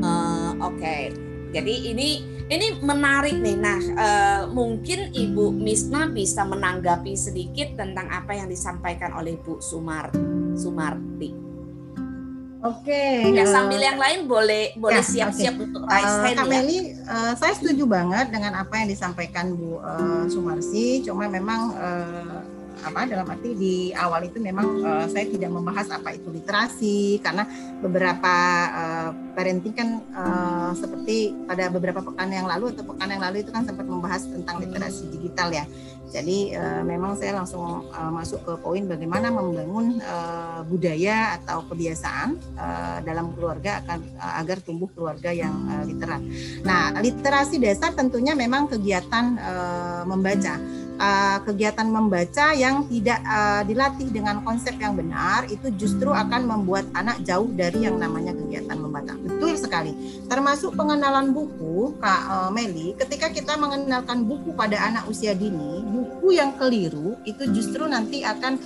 uh, oke okay. jadi ini ini menarik nih. Nah, uh, mungkin Ibu Misna bisa menanggapi sedikit tentang apa yang disampaikan oleh Bu Sumar Sumarti. Oke. Ya, sambil yang lain boleh boleh Ya, siap-siap oke. untuk raise Uh, hand Kak ya. Uh, saya setuju banget dengan apa yang disampaikan Bu uh, Sumarsi. Cuma memang uh, apa dalam arti di awal itu memang uh, saya tidak membahas apa itu literasi karena beberapa uh, parenting kan uh, seperti pada beberapa pekan yang lalu atau pekan yang lalu itu kan sempat membahas tentang literasi digital ya. Jadi uh, memang saya langsung uh, masuk ke poin bagaimana membangun uh, budaya atau kebiasaan uh, dalam keluarga akan uh, agar tumbuh keluarga yang uh, literat. Nah, literasi dasar tentunya memang kegiatan uh, membaca. Uh, kegiatan membaca yang tidak uh, dilatih dengan konsep yang benar itu justru akan membuat anak jauh dari yang namanya kegiatan membaca. Betul sekali. Termasuk pengenalan buku, Kak uh, Meli, ketika kita mengenalkan buku pada anak usia dini, buku yang keliru itu justru nanti akan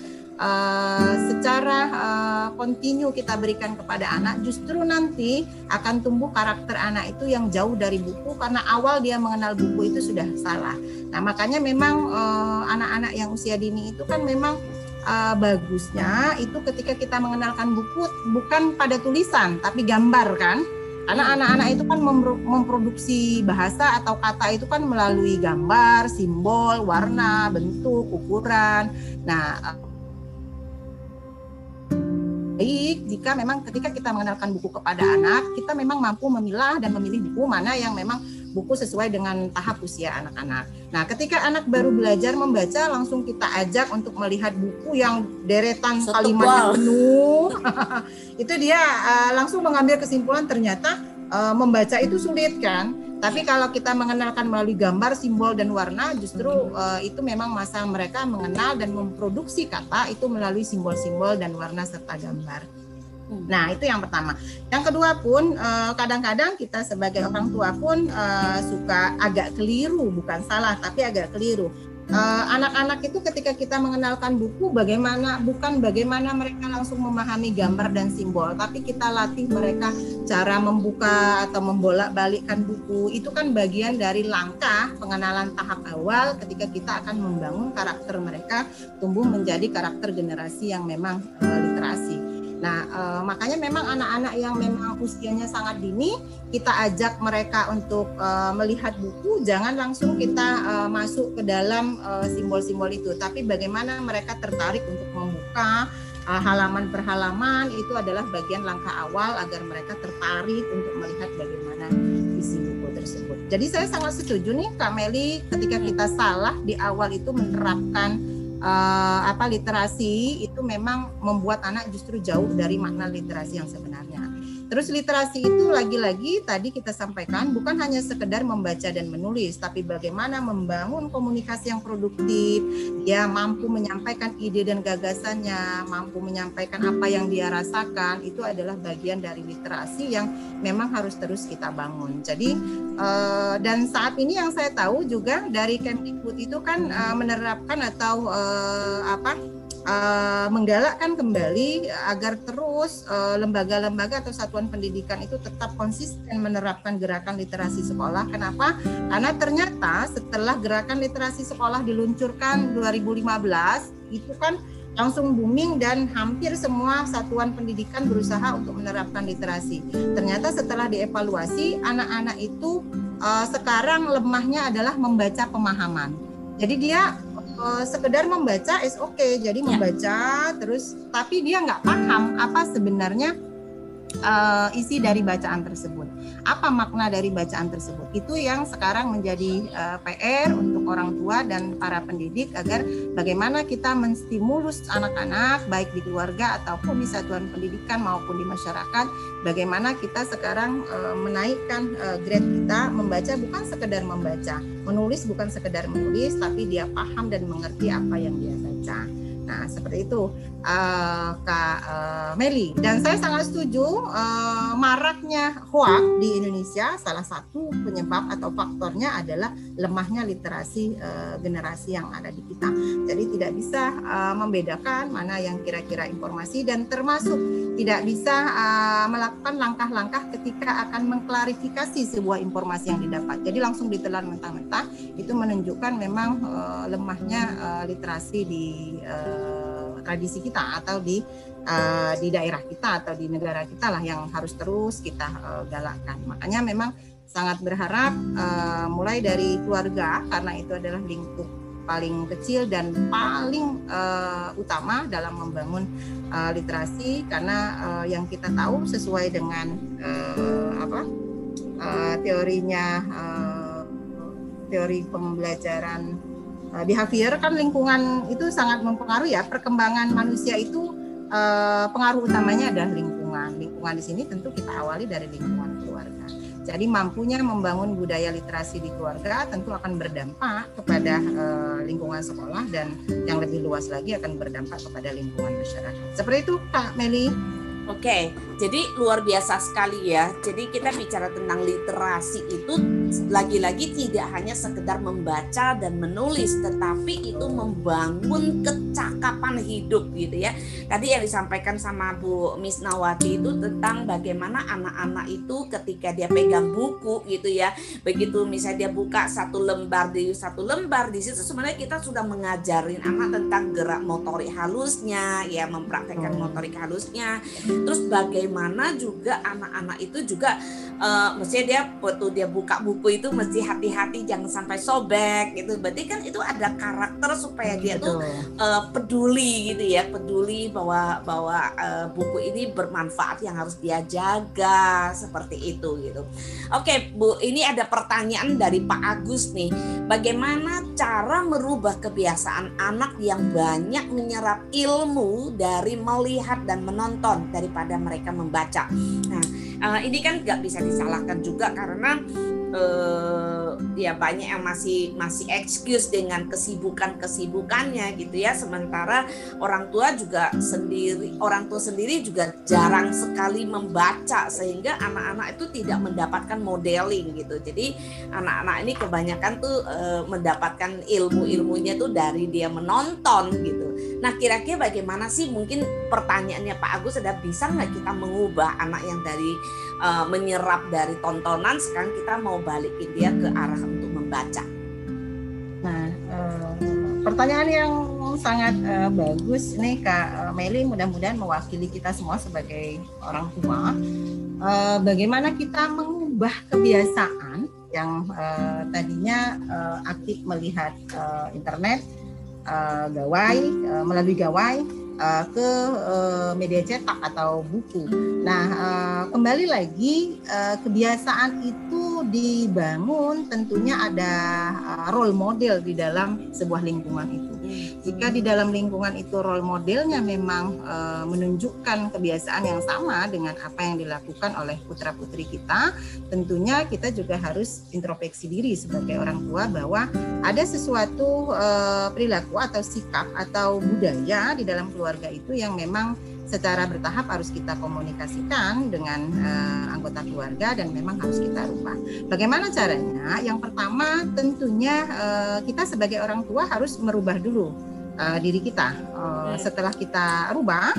uh, secara uh, kontinu kita berikan kepada anak, justru nanti akan tumbuh karakter anak itu yang jauh dari buku karena awal dia mengenal buku itu sudah salah. Nah makanya memang uh, anak-anak yang usia dini itu kan memang uh, bagusnya itu ketika kita mengenalkan buku bukan pada tulisan tapi gambar kan. Karena anak-anak itu kan memproduksi bahasa atau kata itu kan melalui gambar, simbol, warna, bentuk, ukuran. Nah, baik jika memang ketika kita mengenalkan buku kepada anak, kita memang mampu memilah dan memilih buku mana yang memang buku sesuai dengan tahap usia anak-anak. Nah, ketika anak baru belajar membaca, langsung kita ajak untuk melihat buku yang deretan Setebal. kalimat yang penuh. itu dia uh, langsung mengambil kesimpulan ternyata uh, membaca itu sulit kan. Tapi kalau kita mengenalkan melalui gambar, simbol dan warna, justru uh, itu memang masa mereka mengenal dan memproduksi kata itu melalui simbol-simbol dan warna serta gambar. Nah, itu yang pertama. Yang kedua pun eh, kadang-kadang kita sebagai orang tua pun eh, suka agak keliru, bukan salah, tapi agak keliru. Eh, Anak-anak itu ketika kita mengenalkan buku, bagaimana bukan bagaimana mereka langsung memahami gambar dan simbol, tapi kita latih mereka cara membuka atau membolak-balikkan buku. Itu kan bagian dari langkah pengenalan tahap awal ketika kita akan membangun karakter mereka tumbuh menjadi karakter generasi yang memang eh, literasi. Nah, eh, makanya memang anak-anak yang memang usianya sangat dini, kita ajak mereka untuk eh, melihat buku, jangan langsung kita eh, masuk ke dalam simbol-simbol itu, tapi bagaimana mereka tertarik untuk membuka halaman per halaman itu adalah bagian langkah awal agar mereka tertarik untuk melihat bagaimana isi buku tersebut. Jadi saya sangat setuju nih Kak Meli ketika kita salah di awal itu menerapkan eh, apa literasi itu memang membuat anak justru jauh dari makna literasi yang sebenarnya. Terus literasi itu lagi-lagi tadi kita sampaikan bukan hanya sekedar membaca dan menulis, tapi bagaimana membangun komunikasi yang produktif, dia mampu menyampaikan ide dan gagasannya, mampu menyampaikan apa yang dia rasakan, itu adalah bagian dari literasi yang memang harus terus kita bangun. Jadi eh, dan saat ini yang saya tahu juga dari Kemdikbud itu kan eh, menerapkan atau eh, apa uh, menggalakkan kembali agar terus uh, lembaga-lembaga atau satuan pendidikan itu tetap konsisten menerapkan gerakan literasi sekolah. Kenapa? Karena ternyata setelah gerakan literasi sekolah diluncurkan 2015 itu kan langsung booming dan hampir semua satuan pendidikan berusaha untuk menerapkan literasi. Ternyata setelah dievaluasi, anak-anak itu uh, sekarang lemahnya adalah membaca pemahaman. Jadi dia uh, sekedar membaca is oke, okay. jadi membaca terus, tapi dia nggak paham apa sebenarnya uh, isi dari bacaan tersebut. Apa makna dari bacaan tersebut? Itu yang sekarang menjadi uh, PR untuk orang tua dan para pendidik agar bagaimana kita menstimulus anak-anak baik di keluarga ataupun di satuan pendidikan maupun di masyarakat, bagaimana kita sekarang uh, menaikkan uh, grade kita membaca bukan sekedar membaca, menulis bukan sekedar menulis, tapi dia paham dan mengerti apa yang dia baca. Nah, seperti itu uh, Kak uh, Meli. Dan saya sangat setuju uh, maraknya hoax di Indonesia salah satu penyebab atau faktornya adalah lemahnya literasi uh, generasi yang ada di kita. Jadi tidak bisa uh, membedakan mana yang kira-kira informasi dan termasuk tidak bisa uh, melakukan langkah-langkah ketika akan mengklarifikasi sebuah informasi yang didapat. Jadi langsung ditelan mentah-mentah itu menunjukkan memang uh, lemahnya uh, literasi di tradisi kita atau di uh, di daerah kita atau di negara kita lah yang harus terus kita uh, galakkan. Makanya memang sangat berharap uh, mulai dari keluarga karena itu adalah lingkup paling kecil dan paling uh, utama dalam membangun uh, literasi karena uh, yang kita tahu sesuai dengan uh, apa uh, teorinya uh, teori pembelajaran uh, behavior kan lingkungan itu sangat mempengaruhi ya perkembangan manusia itu uh, pengaruh utamanya adalah lingkungan. Lingkungan di sini tentu kita awali dari lingkungan keluarga. Jadi mampunya membangun budaya literasi di keluarga tentu akan berdampak kepada uh, lingkungan sekolah dan yang lebih luas lagi akan berdampak kepada lingkungan masyarakat. Seperti itu Kak Meli. Oke, jadi luar biasa sekali ya. Jadi kita bicara tentang literasi itu lagi-lagi tidak hanya sekedar membaca dan menulis, tetapi itu membangun kecakapan hidup gitu ya. Tadi yang disampaikan sama Bu Miss Nawati itu tentang bagaimana anak-anak itu ketika dia pegang buku gitu ya, begitu misalnya dia buka satu lembar di satu lembar di situ sebenarnya kita sudah mengajarin anak tentang gerak motorik halusnya, ya mempraktekkan motorik halusnya terus bagaimana juga anak-anak itu juga uh, mestinya dia waktu dia buka buku itu mesti hati-hati jangan sampai sobek gitu. Berarti kan itu ada karakter supaya dia tuh uh, peduli gitu ya peduli bahwa bahwa uh, buku ini bermanfaat yang harus dia jaga seperti itu gitu. Oke bu ini ada pertanyaan dari Pak Agus nih. Bagaimana cara merubah kebiasaan anak yang banyak menyerap ilmu dari melihat dan menonton daripada mereka membaca. Nah uh, ini kan nggak bisa disalahkan juga karena uh, ya banyak yang masih masih excuse dengan kesibukan kesibukannya gitu ya. Sementara orang tua juga sendiri orang tua sendiri juga jarang sekali membaca sehingga anak-anak itu tidak mendapatkan modeling gitu. Jadi anak-anak ini kebanyakan tuh uh, mendapatkan ilmu-ilmunya tuh dari dia menonton gitu. Nah kira-kira bagaimana sih? Mungkin pertanyaannya Pak Agus ada bisa nggak kita mengubah anak yang dari uh, menyerap dari tontonan sekarang kita mau balikin dia ke arah untuk membaca. Nah, uh, pertanyaan yang sangat uh, bagus nih Kak Meli mudah-mudahan mewakili kita semua sebagai orang tua. Uh, bagaimana kita mengubah kebiasaan yang uh, tadinya uh, aktif melihat uh, internet, uh, gawai uh, melalui gawai uh, ke uh, media cetak atau buku. Nah, uh, kembali lagi uh, kebiasaan itu dibangun tentunya ada uh, role model di dalam sebuah lingkungan itu. Jika di dalam lingkungan itu role modelnya memang uh, menunjukkan kebiasaan yang sama dengan apa yang dilakukan oleh putra-putri kita, tentunya kita juga harus introspeksi diri sebagai orang tua bahwa ada sesuatu uh, perilaku atau sikap atau budaya di dalam keluarga itu yang memang secara bertahap harus kita komunikasikan dengan uh, anggota keluarga dan memang harus kita rubah. Bagaimana caranya? Yang pertama tentunya uh, kita sebagai orang tua harus merubah dulu uh, diri kita. Uh, setelah kita rubah,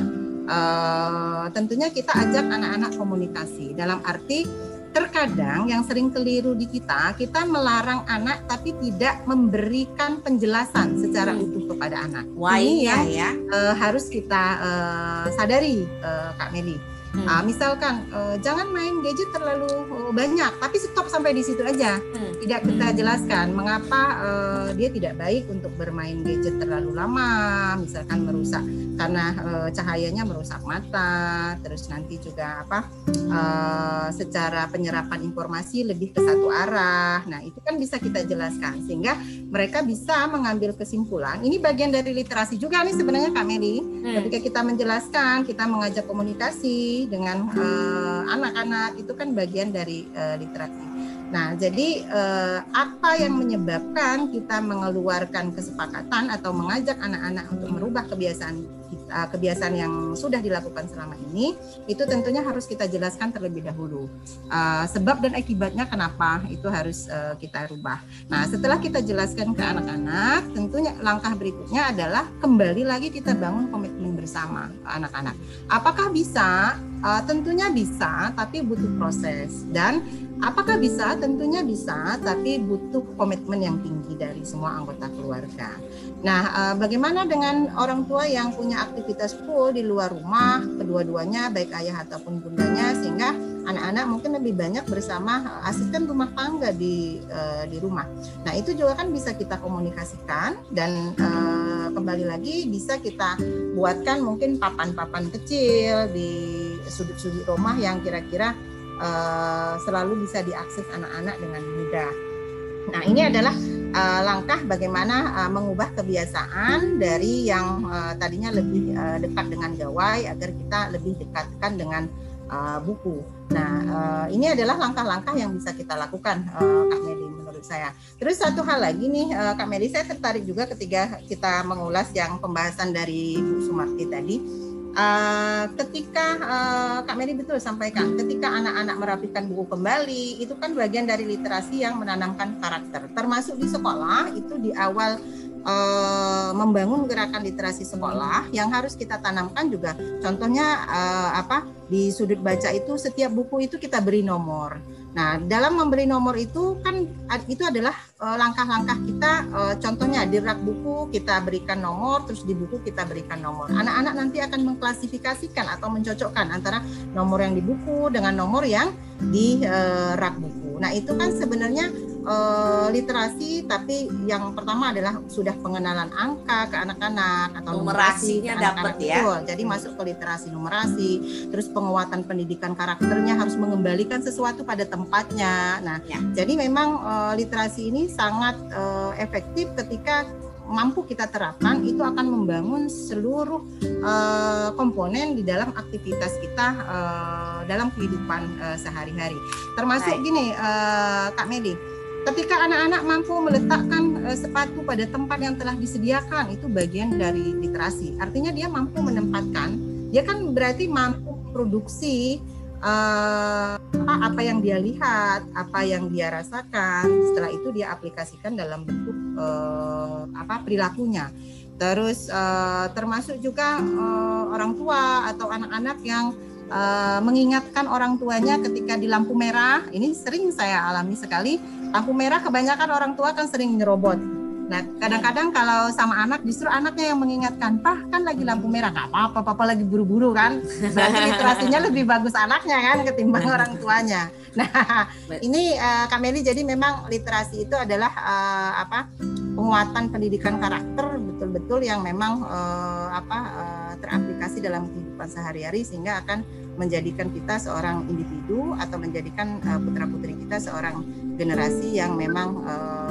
uh, tentunya kita ajak anak-anak komunikasi dalam arti terkadang yang sering keliru di kita, kita melarang anak tapi tidak memberikan penjelasan secara Hmm. utuh kepada anak. Why Ini ya yang ya. eh, harus kita eh, sadari, eh, Kak Meli. Hmm. Ah, misalkan eh, jangan main gadget terlalu eh, banyak, tapi stop sampai di situ aja. Hmm. Tidak kita jelaskan mengapa eh, dia tidak baik untuk bermain gadget terlalu lama, misalkan merusak karena eh, cahayanya merusak mata, terus nanti juga apa eh, secara penyerapan informasi lebih ke satu arah. Nah itu kan bisa kita jelaskan sehingga mereka bisa mengambil kesimpulan. Ini bagian dari literasi juga nih sebenarnya Kak Meli. Hmm. Ketika kita menjelaskan, kita mengajak komunikasi dengan eh, anak-anak itu kan bagian dari eh, literasi. Nah, jadi eh, apa yang menyebabkan kita mengeluarkan kesepakatan atau mengajak anak-anak untuk merubah kebiasaan kita, kebiasaan yang sudah dilakukan selama ini, itu tentunya harus kita jelaskan terlebih dahulu Eh, sebab dan akibatnya kenapa itu harus eh, kita rubah. Nah, setelah kita jelaskan ke anak-anak, tentunya langkah berikutnya adalah kembali lagi kita bangun komitmen bersama anak-anak. Apakah bisa? Eh, tentunya bisa, tapi butuh proses. Dan apakah bisa? Tentunya bisa, tapi butuh komitmen yang tinggi dari semua anggota keluarga. Nah, eh, bagaimana dengan orang tua yang punya aktivitas full di luar rumah, kedua-duanya baik ayah ataupun bundanya, sehingga anak-anak mungkin lebih banyak bersama eh, asisten rumah tangga di eh, di rumah. Nah, itu juga kan bisa kita komunikasikan dan kembali lagi bisa kita buatkan mungkin papan-papan kecil di sudut-sudut rumah yang kira-kira selalu bisa diakses anak-anak dengan mudah. Nah, ini adalah eh, langkah bagaimana eh, mengubah kebiasaan dari yang eh, tadinya lebih eh, dekat dengan gawai agar kita lebih dekatkan dengan eh, buku. Nah, eh, ini adalah langkah-langkah yang bisa kita lakukan, eh, Kak Meli, menurut saya. Terus satu hal lagi nih, eh, Kak Meli, saya tertarik juga ketika kita mengulas yang pembahasan dari Bu Sumarti tadi. Eh, ketika eh, Kak Meli betul sampaikan, ketika anak-anak merapikan buku kembali, itu kan bagian dari literasi yang menanamkan karakter. Termasuk di sekolah itu di awal eh, membangun gerakan literasi sekolah yang harus kita tanamkan juga. Contohnya eh, apa di sudut baca itu setiap buku itu kita beri nomor. Nah, dalam memberi nomor itu kan itu adalah eh, langkah-langkah kita eh, contohnya di rak buku kita berikan nomor terus di buku kita berikan nomor. Anak-anak nanti akan mengklasifikasikan atau mencocokkan antara nomor yang di buku dengan nomor yang di eh, rak buku. Nah, itu kan sebenarnya eh, literasi tapi yang pertama adalah sudah pengenalan angka ke anak-anak atau numerasi Numerasinya dapet ya. Betul. Jadi masuk ke literasi numerasi, terus penguatan pendidikan karakternya harus mengembalikan sesuatu pada tempatnya. Nah, Ya. jadi memang eh, literasi ini sangat eh, efektif ketika mampu kita terapkan itu akan membangun seluruh eh, komponen di dalam aktivitas kita eh, dalam kehidupan eh, sehari-hari. Termasuk Baik. gini, eh, Kak Medi, ketika anak-anak mampu meletakkan eh, sepatu pada tempat yang telah disediakan itu bagian dari literasi. Artinya dia mampu menempatkan, dia kan berarti mampu produksi eh, apa yang dia lihat, apa yang dia rasakan. Setelah itu dia aplikasikan dalam bentuk eh, apa perilakunya. Terus eh, termasuk juga eh, orang tua atau anak-anak yang eh, mengingatkan orang tuanya ketika di lampu merah. Ini sering saya alami sekali. Lampu merah kebanyakan orang tua kan sering nyerobot. Nah, kadang-kadang kalau sama anak justru anaknya yang mengingatkan, "Pah, kan lagi lampu merah, nggak apa-apa, papa lagi buru-buru kan." Berarti literasinya lebih bagus anaknya kan ketimbang orang tuanya. Nah, ini eh, Kak Meli jadi memang literasi itu adalah eh, apa? Penguatan pendidikan karakter betul-betul yang memang eh, apa eh, teraplikasi dalam kehidupan sehari-hari sehingga akan menjadikan kita seorang individu atau menjadikan eh, putra-putri kita seorang generasi yang memang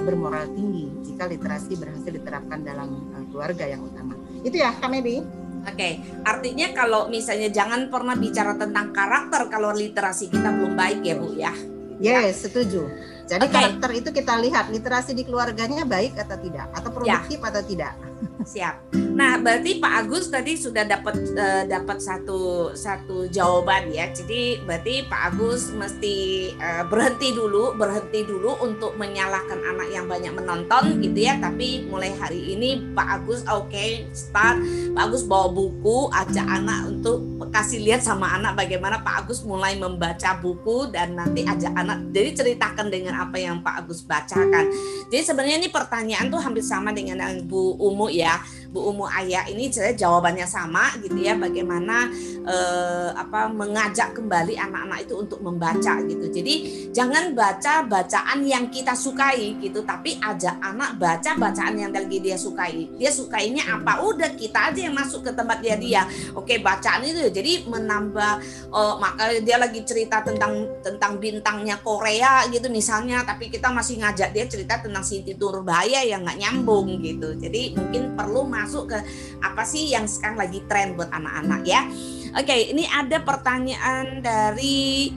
bermoral tinggi jika literasi berhasil diterapkan dalam keluarga yang utama. Itu ya, Kak Medi. Oke, artinya kalau misalnya jangan pernah bicara tentang karakter kalau literasi kita belum baik ya Bu ya. Yes, setuju. Jadi Oke. karakter itu kita lihat literasi di keluarganya baik atau tidak, atau produktif atau tidak. Siap. Nah, berarti Pak Agus tadi sudah dapat eh, dapat satu satu jawaban ya. Jadi berarti Pak Agus mesti eh, berhenti dulu, berhenti dulu untuk menyalahkan anak yang banyak menonton gitu ya. Tapi mulai hari ini Pak Agus oke start. Pak Agus bawa buku, ajak anak untuk kasih lihat sama anak bagaimana Pak Agus mulai membaca buku dan nanti ajak anak. Jadi ceritakan dengan apa yang Pak Agus bacakan. Jadi sebenarnya ini pertanyaan tuh hampir sama dengan yang Bu Umu ya. Bu Umu Ayah ini saya jawabannya sama gitu ya bagaimana eh, apa mengajak kembali anak-anak itu untuk membaca gitu. Jadi jangan baca bacaan yang kita sukai gitu tapi ajak anak baca bacaan yang lagi dia sukai. Dia sukainya apa? Udah kita aja yang masuk ke tempat dia dia. Oke, bacaan itu jadi menambah eh, maka dia lagi cerita tentang tentang bintangnya Korea gitu misalnya tapi kita masih ngajak dia cerita tentang Siti Nurbaya yang nggak nyambung gitu. Jadi mungkin perlu masuk ke apa sih yang sekarang lagi tren buat anak-anak ya. Oke, ini ada pertanyaan dari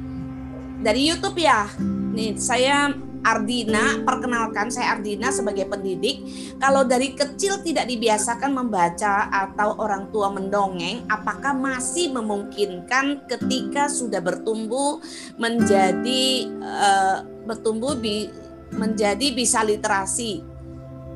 dari YouTube ya. Nih, saya Ardina, perkenalkan saya Ardina sebagai pendidik. Kalau dari kecil tidak dibiasakan membaca atau orang tua mendongeng, apakah masih memungkinkan ketika sudah bertumbuh menjadi eh, bertumbuh bi, menjadi bisa literasi?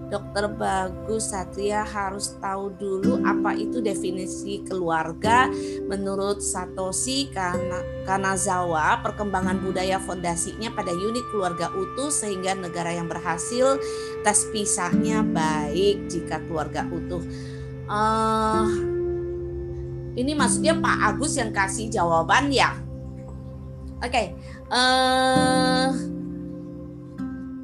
Dokter Bagus Satria harus tahu dulu apa itu definisi keluarga menurut Satoshi Kana- Kanazawa perkembangan budaya fondasinya pada unit keluarga utuh sehingga negara yang berhasil tes pisahnya baik jika keluarga utuh. Eh, ini maksudnya Pak Agus yang kasih jawaban ya. Oke, eh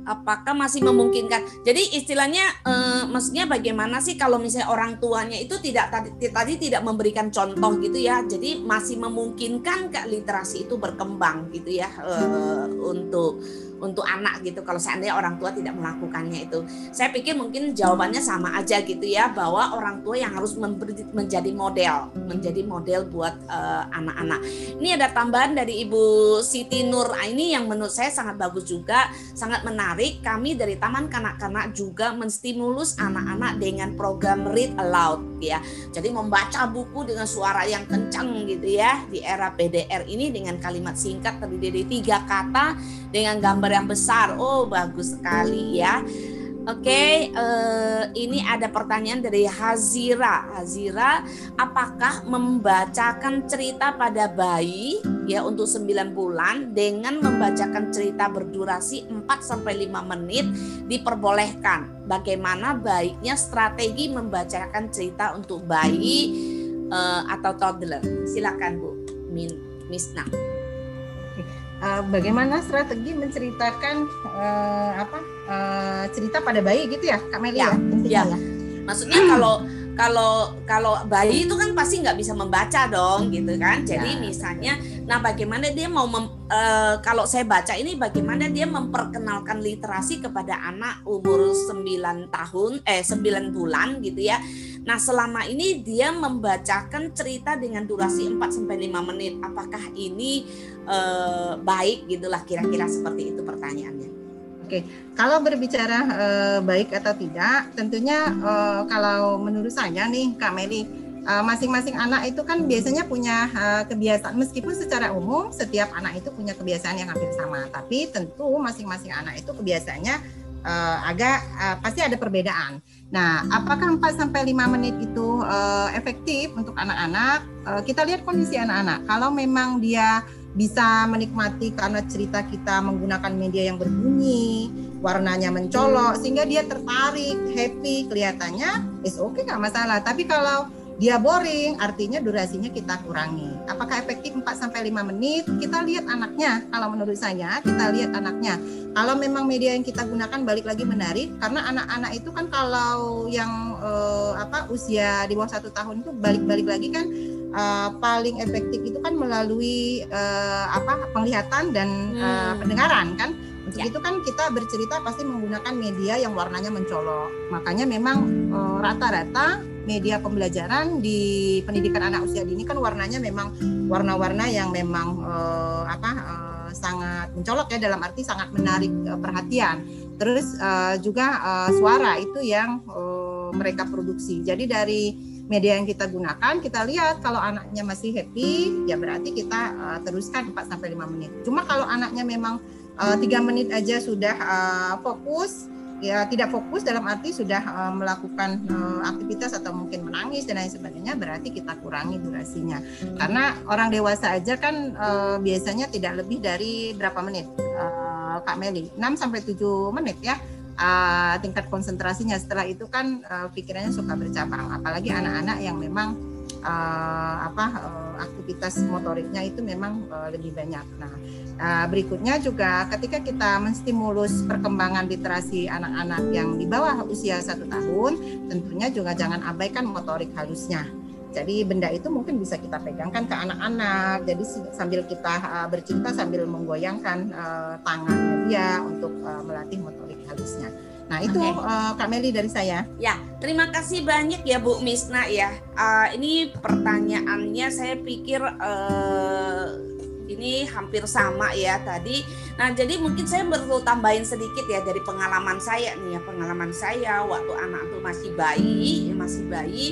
apakah masih memungkinkan? Jadi istilahnya eh, maksudnya bagaimana sih kalau misalnya orang tuanya itu tidak tadi, tadi tidak memberikan contoh gitu ya. Jadi masih memungkinkan ke literasi itu berkembang gitu ya eh, untuk untuk anak gitu kalau seandainya orang tua tidak melakukannya itu. Saya pikir mungkin jawabannya sama aja gitu ya bahwa orang tua yang harus memberi, menjadi model, menjadi model buat eh, anak-anak. Ini ada tambahan dari Ibu Siti Nur ini yang menurut saya sangat bagus juga, sangat menarik. Kami dari Taman Kanak-kanak juga menstimulus anak-anak dengan program Read Aloud ya. Jadi membaca buku dengan suara yang kencang gitu ya di era PDR ini dengan kalimat singkat terdiri dari tiga kata dengan gambar yang besar. Oh, bagus sekali ya. Oke, eh, ini ada pertanyaan dari Hazira. Hazira, apakah membacakan cerita pada bayi ya untuk 9 bulan dengan membacakan cerita berdurasi 4 sampai 5 menit diperbolehkan? Bagaimana baiknya strategi membacakan cerita untuk bayi eh, atau toddler? Silakan Bu Min Misna. Uh, bagaimana strategi menceritakan uh, apa uh, cerita pada bayi gitu ya Kak Meli Ya, ya, ya. ya. Maksudnya kalau kalau kalau bayi itu kan pasti nggak bisa membaca dong gitu kan. Jadi Ya. misalnya, nah bagaimana dia mau mem- eh, kalau saya baca ini bagaimana dia memperkenalkan literasi kepada anak umur 9 tahun eh 9 bulan gitu ya. Nah, selama ini dia membacakan cerita dengan durasi 4 sampai 5 menit. Apakah ini eh, baik gitulah kira-kira seperti itu pertanyaannya. Kalau berbicara eh, baik atau tidak, tentunya eh, kalau menurut saya nih Kak Meli, eh, masing-masing anak itu kan biasanya punya kebiasaan meskipun secara umum setiap anak itu punya kebiasaan yang hampir sama, tapi tentu masing-masing anak itu kebiasaannya agak pasti ada perbedaan. Nah, apakah 4 sampai 5 menit itu efektif untuk anak-anak? Kita lihat kondisi anak-anak. Kalau memang dia bisa menikmati karena cerita kita menggunakan media yang berbunyi, warnanya mencolok sehingga dia tertarik, happy, kelihatannya is oke okay, nggak masalah. Tapi kalau dia boring, artinya durasinya kita kurangi. Apakah efektif 4 sampai 5 menit? Kita lihat anaknya. Kalau menurut saya, kita lihat anaknya. Kalau memang media yang kita gunakan balik lagi menarik karena anak-anak itu kan kalau yang eh, apa usia di bawah satu tahun itu balik-balik lagi kan eh, paling efektif itu kan melalui eh, apa penglihatan dan Hmm. pendengaran kan. Untuk Ya. itu kan kita bercerita pasti menggunakan media yang warnanya mencolok. Makanya memang eh, rata-rata media pembelajaran di pendidikan anak usia dini kan warnanya memang warna-warna yang memang eh, apa eh, sangat mencolok ya dalam arti sangat menarik eh, perhatian. Terus eh, juga eh, suara itu yang eh, mereka produksi. Jadi dari media yang kita gunakan kita lihat kalau anaknya masih happy ya berarti kita uh, teruskan 4 sampai 5 menit. Cuma kalau anaknya memang uh, 3 menit aja sudah uh, fokus ya tidak fokus dalam arti sudah uh, melakukan uh, aktivitas atau mungkin menangis dan lain sebagainya berarti kita kurangi durasinya. Karena orang dewasa aja kan uh, biasanya tidak lebih dari berapa menit uh, Kak Meli? 6 sampai 7 menit ya uh, tingkat konsentrasinya setelah itu kan uh, pikirannya suka bercabang apalagi anak-anak yang memang uh, apa uh, aktivitas motoriknya itu memang uh, lebih banyak nah Nah, berikutnya juga ketika kita menstimulus perkembangan literasi anak-anak yang di bawah usia satu tahun, tentunya juga jangan abaikan motorik halusnya. Jadi benda itu mungkin bisa kita pegangkan ke anak-anak. Jadi sambil kita uh, bercinta sambil menggoyangkan uh, tangannya dia untuk uh, melatih motorik halusnya. Nah itu okay. uh, Kak Meli dari saya. Ya terima kasih banyak ya Bu Misna ya. Uh, ini pertanyaannya saya pikir uh, ini hampir sama ya tadi. Nah, jadi mungkin saya perlu tambahin sedikit ya dari pengalaman saya nih ya, pengalaman saya waktu anak tuh masih bayi, masih bayi.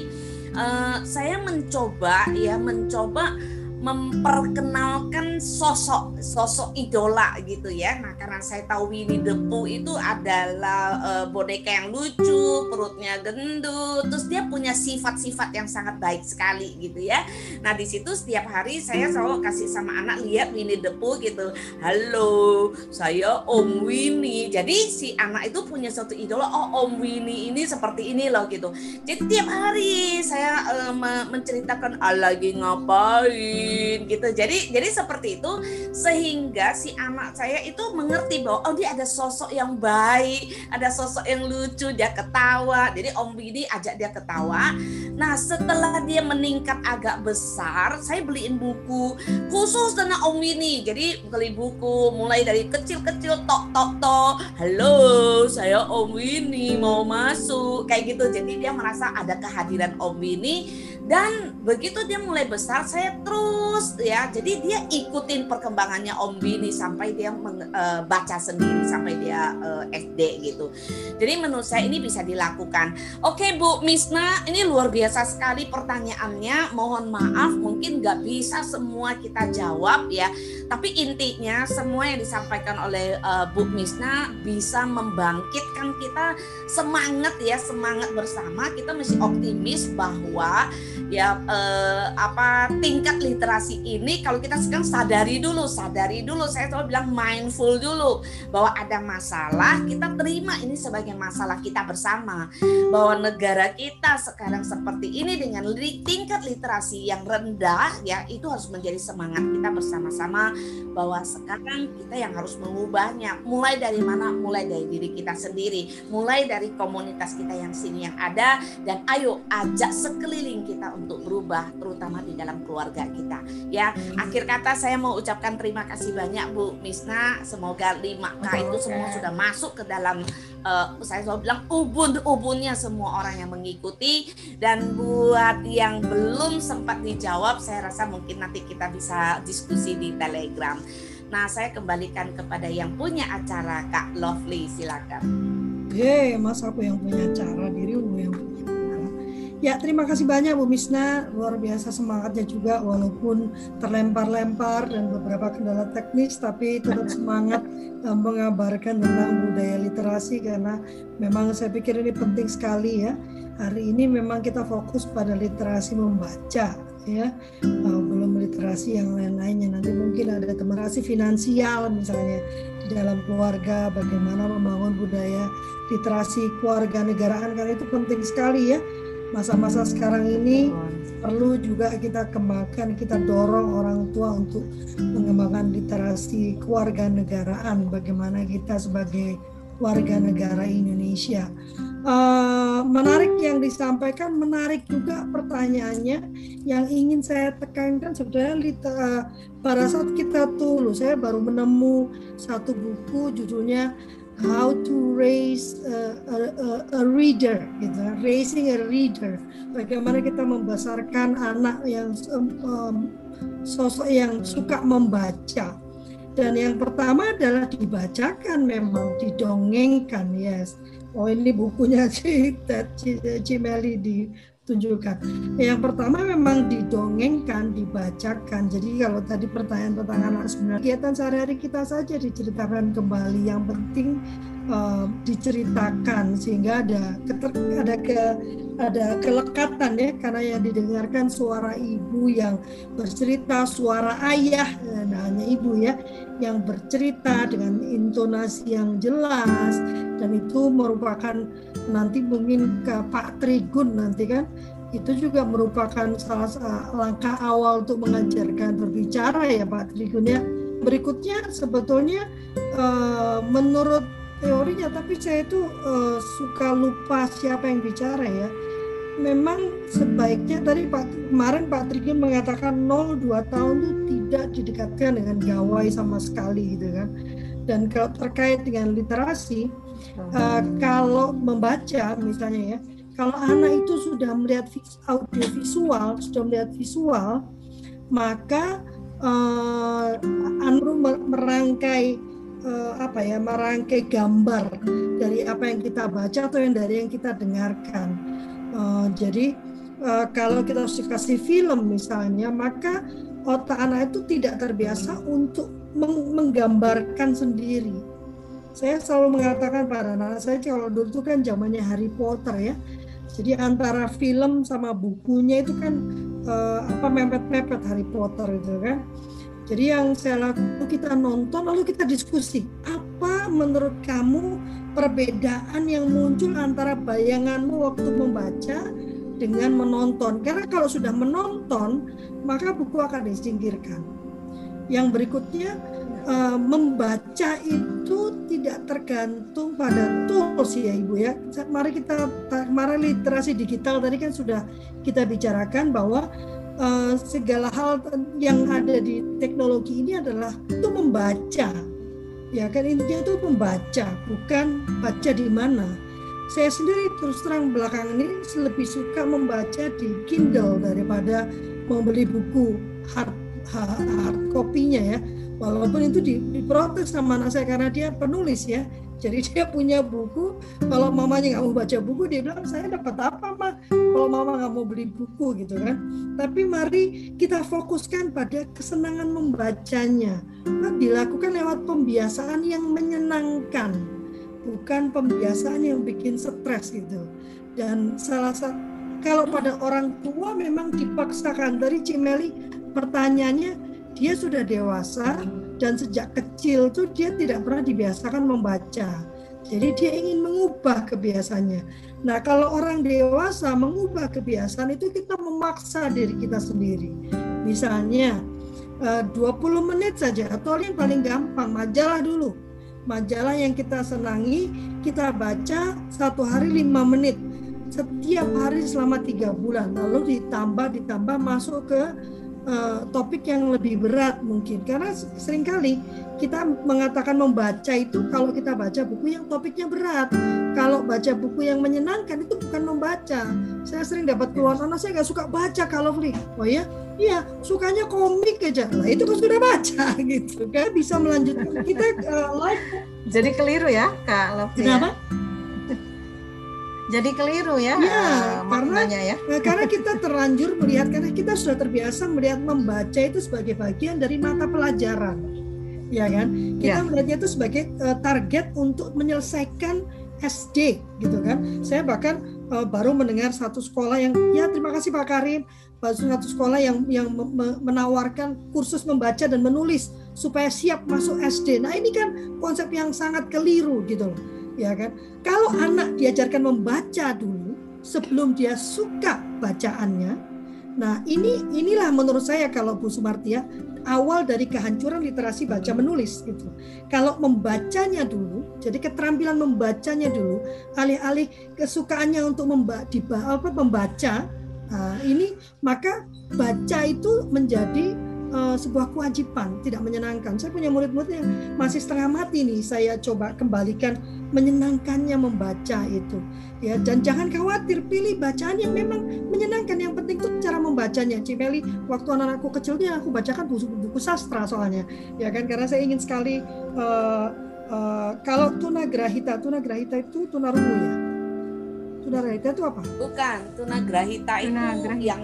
Uh, saya mencoba ya, mencoba memperkenalkan sosok sosok idola gitu ya. Nah karena saya tahu Winnie the Pooh itu adalah uh, boneka yang lucu, perutnya gendut, terus dia punya sifat-sifat yang sangat baik sekali gitu ya. Nah di situ setiap hari saya selalu kasih sama anak lihat Winnie the Pooh gitu. Halo, saya Om Winnie. Jadi si anak itu punya satu idola. Oh Om Winnie ini seperti ini loh gitu. Jadi tiap hari saya uh, menceritakan ah, lagi ngapain gitu. Jadi jadi seperti itu sehingga si anak saya itu mengerti bahwa oh dia ada sosok yang baik ada sosok yang lucu dia ketawa. Jadi Om Bidi ajak dia ketawa. Nah setelah dia meningkat agak besar saya beliin buku khusus tentang Om Winnie jadi beli buku mulai dari kecil-kecil tok tok tok. Halo saya Om Winnie mau masuk. Kayak gitu. Jadi dia merasa ada kehadiran Om Winnie dan begitu dia mulai besar saya terus ya. Jadi dia ikutin perkembangannya Om Bini sampai dia meng, uh, baca sendiri sampai dia uh, eh, SD gitu. Jadi menurut saya ini bisa dilakukan. Oke Bu Misna ini luar biasa sekali pertanyaannya. Mohon maaf mungkin nggak bisa semua kita jawab ya. Tapi intinya semua yang disampaikan oleh uh, Bu Misna bisa membangkitkan kita semangat ya semangat bersama. Kita mesti optimis bahwa ya eh, apa tingkat literasi ini kalau kita sekarang sadari dulu sadari dulu. Saya selalu bilang mindful dulu bahwa ada masalah kita terima ini sebagai masalah kita bersama. Bahwa negara kita sekarang seperti ini dengan tingkat literasi yang rendah ya itu harus menjadi semangat kita bersama-sama. Bahwa sekarang kita yang harus mengubahnya. Mulai dari mana? Mulai dari diri kita sendiri. Mulai dari komunitas kita yang sini yang ada. Dan ayo ajak sekeliling kita untuk berubah terutama di dalam keluarga kita. Ya akhir kata saya mau ucapkan terima kasih banyak Bu Misna. Semoga 5K itu semua sudah masuk ke dalam uh, saya selalu bilang ubun-ubunnya semua orang yang mengikuti. Dan buat yang belum sempat dijawab saya rasa mungkin nanti kita bisa diskusi di Telegram. Nah, saya kembalikan kepada yang punya acara, Kak Lovely, silakan. Oke, Mas apa yang punya acara dirimu yang punya Ya, terima kasih banyak Bu Misna. Luar biasa semangatnya juga walaupun terlempar-lempar dan beberapa kendala teknis tapi tetap semangat uh, mengabarkan tentang budaya literasi karena memang saya pikir ini penting sekali ya. Hari ini memang kita fokus pada literasi membaca ya. Uh, belum literasi yang lain-lainnya. Nanti mungkin ada literasi finansial misalnya di dalam keluarga bagaimana membangun budaya literasi keluarga negaraan karena itu penting sekali ya masa-masa sekarang ini perlu juga kita kembangkan, kita dorong orang tua untuk mengembangkan literasi keluarga negaraan, bagaimana kita sebagai warga negara Indonesia. Uh, menarik yang disampaikan, menarik juga pertanyaannya yang ingin saya tekankan sebenarnya uh, pada saat kita tuh, saya baru menemu satu buku judulnya how to raise a, a, a, reader gitu. Raising a reader. Bagaimana kita membesarkan anak yang um, sosok yang suka membaca. Dan yang pertama adalah dibacakan memang didongengkan yes. Oh ini bukunya Ci, Ci, Cimeli ditunjukkan. Yang pertama memang didongengkan, dibacakan. Jadi kalau tadi pertanyaan-pertanyaan sebenarnya kegiatan sehari-hari kita saja diceritakan kembali. Yang penting uh, diceritakan sehingga ada keter, ada ke ada kelekatan ya karena yang didengarkan suara ibu yang bercerita suara ayah nah hanya ibu ya yang bercerita dengan intonasi yang jelas dan itu merupakan nanti mungkin ke Pak Trigun nanti kan. Itu juga merupakan salah langkah awal untuk mengajarkan berbicara ya Pak Trigun ya. Berikutnya sebetulnya uh, menurut teorinya tapi saya itu uh, suka lupa siapa yang bicara ya. Memang sebaiknya tadi Pak kemarin Pak Trigun mengatakan 0 2 tahun itu tidak didekatkan dengan gawai sama sekali gitu kan. Dan kalau terkait dengan literasi uh, kalau membaca misalnya ya kalau anak itu sudah melihat audio visual sudah melihat visual maka uh, Anru merangkai uh, apa ya merangkai gambar dari apa yang kita baca atau yang dari yang kita dengarkan. Uh, jadi uh, kalau kita harus kasih film misalnya, maka otak anak itu tidak terbiasa untuk meng menggambarkan sendiri. Saya selalu mengatakan pada anak, -anak saya kalau dulu itu kan zamannya Harry Potter ya. Jadi antara film sama bukunya itu kan uh, apa mepet-mepet Harry Potter itu kan. Jadi yang saya lakukan kita nonton lalu kita diskusi apa menurut kamu perbedaan yang muncul antara bayanganmu waktu membaca dengan menonton. Karena kalau sudah menonton maka buku akan disingkirkan. Yang berikutnya uh, membaca itu tidak tergantung pada tools ya ibu ya. Mari kita mari literasi digital tadi kan sudah kita bicarakan bahwa uh, segala hal yang ada di teknologi ini adalah itu membaca. Ya kan intinya itu membaca bukan baca di mana. Saya sendiri terus terang belakangan ini lebih suka membaca di Kindle daripada membeli buku hard hard, hard kopinya ya walaupun itu diprotes sama anak saya karena dia penulis ya jadi dia punya buku, kalau mamanya nggak mau baca buku, dia bilang saya dapat apa mah kalau mama nggak mau beli buku gitu kan. Tapi mari kita fokuskan pada kesenangan membacanya. Nah, dilakukan lewat pembiasaan yang menyenangkan, bukan pembiasaan yang bikin stres gitu. Dan salah satu kalau pada orang tua memang dipaksakan dari Cimeli pertanyaannya dia sudah dewasa dan sejak kecil tuh dia tidak pernah dibiasakan membaca. Jadi dia ingin mengubah kebiasaannya. Nah, kalau orang dewasa mengubah kebiasaan itu kita memaksa diri kita sendiri. Misalnya 20 eh, menit saja atau yang paling gampang majalah dulu. Majalah yang kita senangi kita baca satu hari lima menit setiap hari selama tiga bulan lalu ditambah ditambah masuk ke uh, topik yang lebih berat mungkin. Karena sering kali kita mengatakan membaca itu kalau kita baca buku yang topiknya berat. Kalau baca buku yang menyenangkan itu bukan membaca. Saya sering dapat keluhan anak saya nggak suka baca kalau beli oh ya iya sukanya komik aja. Lah itu kan sudah baca gitu kan. Bisa melanjutkan. Kita uh, live jadi keliru ya kak Lovely kenapa? ya? Jadi keliru ya, ya uh, karena ya. Eh, karena kita terlanjur melihat karena kita sudah terbiasa melihat membaca itu sebagai bagian dari mata pelajaran. Ya kan? Kita ya. melihatnya itu sebagai uh, target untuk menyelesaikan SD gitu kan? Saya bahkan uh, baru mendengar satu sekolah yang ya terima kasih Pak Karim baru satu sekolah yang yang menawarkan kursus membaca dan menulis supaya siap masuk SD nah ini kan konsep yang sangat keliru gitu loh ya kan? Kalau anak diajarkan membaca dulu sebelum dia suka bacaannya, nah ini inilah menurut saya kalau Bu Sumartia awal dari kehancuran literasi baca menulis gitu. Kalau membacanya dulu, jadi keterampilan membacanya dulu, alih-alih kesukaannya untuk memba, apa, membaca, nah, ini maka baca itu menjadi uh, sebuah kewajiban, tidak menyenangkan. Saya punya murid-murid yang masih setengah mati nih. Saya coba kembalikan menyenangkannya membaca itu. Ya, dan jangan khawatir, pilih bacaan yang memang menyenangkan. Yang penting itu cara membacanya. Cimeli, waktu anak-anakku kecil dia aku bacakan buku-buku sastra soalnya, ya kan? Karena saya ingin sekali uh, eh, kalau tunagrahita, tunagrahita itu tunarungu ya. Tunagrahita itu apa? Bukan, tunagrahita itu Tunagrahita. yang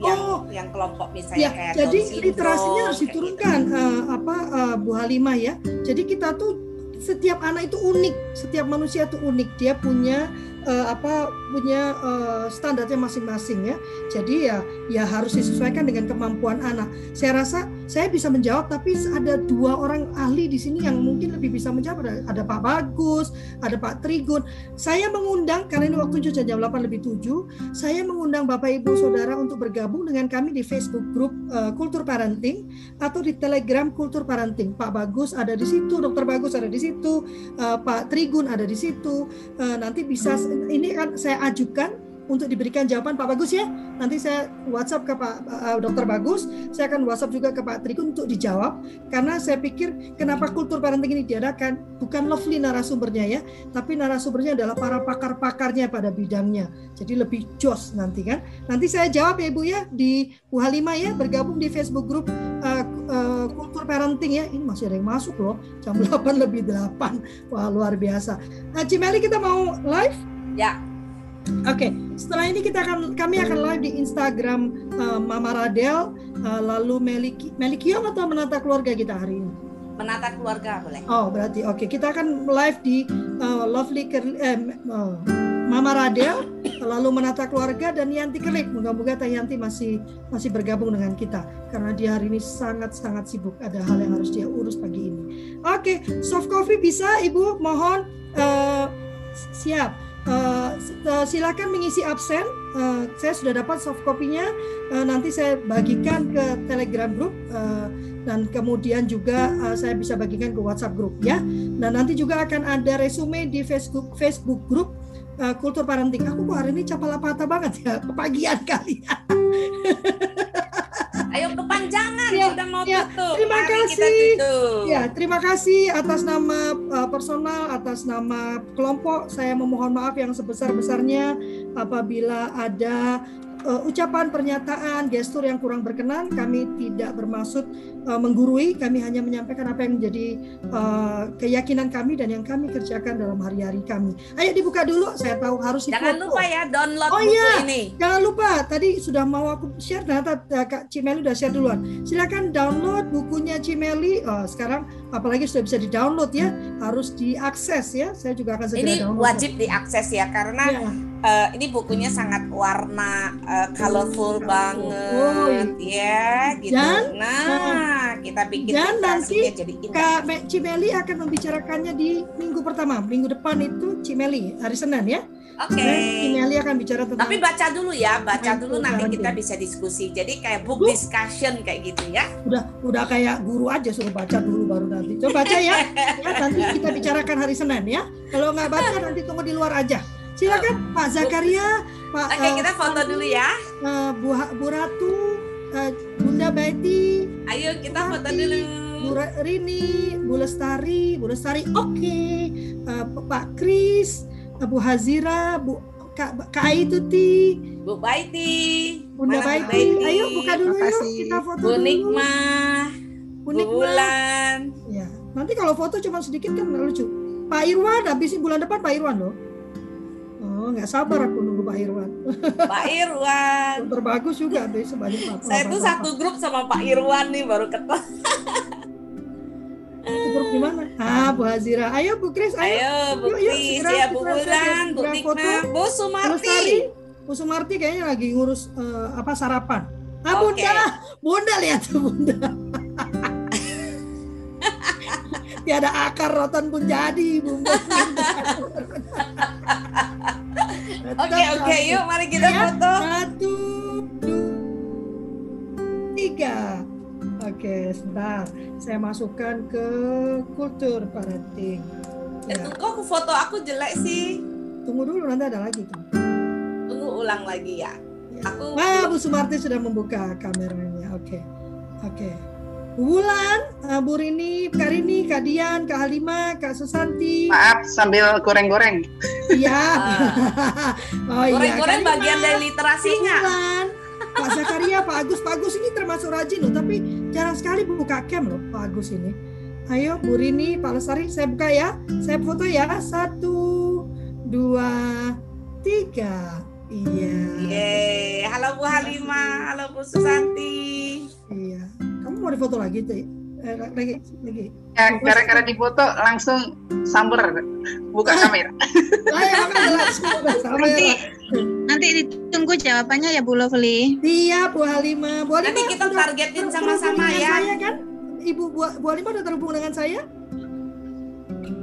yang Oh. yang kelompok misalnya Ya, kayak jadi Down syndrome, literasinya harus gitu. diturunkan eh, apa eh, Bu Halimah ya. Jadi kita tuh setiap anak itu unik, setiap manusia itu unik. Dia punya eh, apa punya eh, standarnya masing-masing ya. Jadi ya ya harus disesuaikan dengan kemampuan anak. Saya rasa saya bisa menjawab tapi ada dua orang ahli di sini yang mungkin lebih bisa menjawab ada, ada Pak Bagus, ada Pak Trigun. Saya mengundang karena ini waktu jam 8 lebih 7 saya mengundang Bapak Ibu Saudara untuk bergabung dengan kami di Facebook grup eh, Kultur Parenting atau di Telegram Kultur Parenting. Pak Bagus ada di situ, Dokter Bagus ada di situ, eh, Pak Trigun ada di situ. Eh, nanti bisa ini kan saya ajukan untuk diberikan jawaban Pak Bagus ya. Nanti saya WhatsApp ke Pak eh, Dokter Bagus, saya akan WhatsApp juga ke Pak Trigun untuk dijawab karena saya pikir kenapa kultur parenting ini diadakan bukan lovely narasumbernya ya, tapi narasumbernya adalah para pakar-pakarnya pada bidangnya. Jadi lebih jos nanti kan. Nanti saya jawab ya Ibu ya di Bu Halimah ya bergabung di Facebook grup uh, uh, Kultur Parenting ya. Ini masih ada yang masuk loh. Jam 8 lebih 8. Wah, luar biasa. Nah, Cimeli kita mau live? Ya. Oke, setelah ini kita akan kami akan live di Instagram uh, Mama Radel uh, lalu Meliki Melikiom atau menata keluarga kita hari ini. menata keluarga boleh. Oh, berarti oke. Kita akan live di uh, Lovely Ker- eh, uh, Mama Radel, lalu menata keluarga dan Yanti Kelip. Moga-moga Teh Yanti masih masih bergabung dengan kita karena dia hari ini sangat-sangat sibuk. Ada hal yang harus dia urus pagi ini. Oke, soft coffee bisa Ibu? Mohon uh, siap. Uh, silakan mengisi absen. Uh, saya sudah dapat soft copy-nya. Uh, nanti saya bagikan ke Telegram group. Uh, dan kemudian juga uh, saya bisa bagikan ke WhatsApp grup ya. Dan nanti juga akan ada resume di Facebook Facebook grup uh, Kultur Parenting. Aku kok hari ini capala-pata banget ya, kepagian kali. Ayo kepanjangan Ya, sudah mau ya, tutup. terima Mari kita kasih. tutup. Ya, terima kasih atas nama uh, personal, atas nama kelompok. Saya memohon maaf yang sebesar-besarnya apabila ada uh, ucapan, pernyataan, gestur yang kurang berkenan. Kami tidak bermaksud uh, menggurui, kami hanya menyampaikan apa yang menjadi uh, keyakinan kami dan yang kami kerjakan dalam hari-hari kami. Ayo dibuka dulu, saya tahu harus Jangan difoto. lupa ya download Oh, buku iya. ini. Jangan lupa, tadi sudah mau aku share, ternyata uh, Kak Cimeli udah share duluan. Silakan download bukunya Cimeli. Oh, sekarang apalagi sudah bisa di-download ya, harus diakses ya. Saya juga akan segera Ini download. wajib diakses ya karena Ya. Eh, ini bukunya sangat warna eh, colorful Oh, banget ya gitu. Dan- nah, kita bikin dan nanti jadi indah. Kak Me- Cimeli akan membicarakannya di minggu pertama. Minggu depan itu Cimeli, hari Senin ya. Oke. Dan Cimeli akan bicara tentang Tapi baca dulu ya, baca dulu nanti kita bisa diskusi. Jadi kayak book discussion kayak gitu ya. udah udah kayak guru aja suruh baca dulu baru nanti. Coba baca ya. ya nanti kita bicarakan hari Senin ya. Kalau nggak baca nanti tunggu di luar aja. Silakan Pak Zakaria, Pak Oke, eh, kita foto dulu ya. eh, Bu, Bu Ratu, eh, Bunda Betty, Ayo kita foto dulu. Bu Rini, Bu Lestari, Bu Lestari, oke, Eh, Pak Kris, eh, Bu Hazira, Bu Kak, Kak Ai Tuti, Bu Baiti. Bunda Mana Baiti. Ayo buka dulu yuk, kita foto Bu dulu. Nikmah. Bu Bu Nikmah. Bulan. Ya, nanti kalau foto cuma sedikit kan lucu. Pak Irwan, habis bulan depan Pak Irwan loh. Oh, nggak sabar aku nunggu Pak Irwan. Pak Irwan. Dokter bagus juga besok banyak Pak. Saya tuh satu grup sama Pak Irwan nih baru ketemu. grup di mana? Ah, Bu Hazira. Ayo Bu Kris, ayo. Ayo Bu Kris, ya Bu Bulan, Bu Bu Sumarti. Bu Sumarti kayaknya lagi ngurus eh, apa sarapan. Ah, Oke. Bunda, Bunda lihat tuh Bunda. Tiada akar rotan pun jadi, Bunda. Oke oke yuk mari kita Ya. foto. Satu, dua, tiga. Oke, sebentar. Saya masukkan ke kultur parenting. Eh, Ya, kok aku foto aku jelek sih? tunggu dulu nanti ada lagi tuh. Tunggu ulang lagi ya. Ya. Aku Wah, Bu Sumarti sudah membuka kameranya. Oke, oke. Bu Wulan, eh, Bu Rini, Kak Rini, Kak Dian, Kak Halimah, Kak Susanti. Maaf sambil goreng-goreng. Iya. oh iya. goreng-goreng Kak bagian dari Bu literasinya. Wulan, Pak Zakaria, Pak Agus, Pak Agus ini termasuk rajin loh, tapi jarang sekali buka cam loh Pak Agus ini. Ayo Bu Rini, Pak Lestari, saya buka ya. Saya foto ya. Satu, dua, tiga. Iya. Yeay. Halo Bu Halimah, halo Bu Susanti. Mau difoto lagi tuh? Eh, lagi, lagi. Ya, gara-gara difoto langsung samber buka kamera. Ah, ya, makanya Nanti nanti ditunggu jawabannya ya Bu Lovely. Iya, Bu Halimah. Bu Halimah Nanti kita targetin sama-sama ya. Saya kan? Ibu Bu, Bu Halimah udah terhubung dengan saya?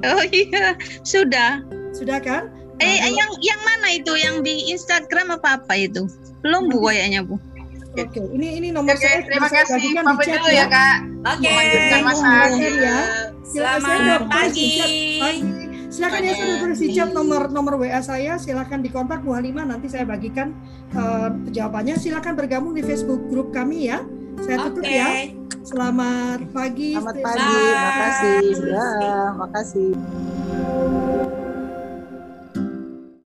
Oh iya, sudah. Sudah kan? Eh Nah, yang yang mana itu? Yang di Instagram apa apa itu? Belum Bu kayaknya Bu. Oke, ini ini nomor Oke, saya terima sudah saya kasih. Pamit chat dulu ya, Kak. Oke. Melanjutkan Terima masak. kasih ya. Selamat pagi. Pagi. Silakan ya saya udah tulis di chat nomor nomor WA saya. Silakan dikontak Bu Halimah nanti saya bagikan eh, jawabannya. Silakan bergabung di Facebook grup kami ya. Saya tutup Oke. ya. Selamat pagi. Selamat pagi, safe. makasih. Ya, makasih.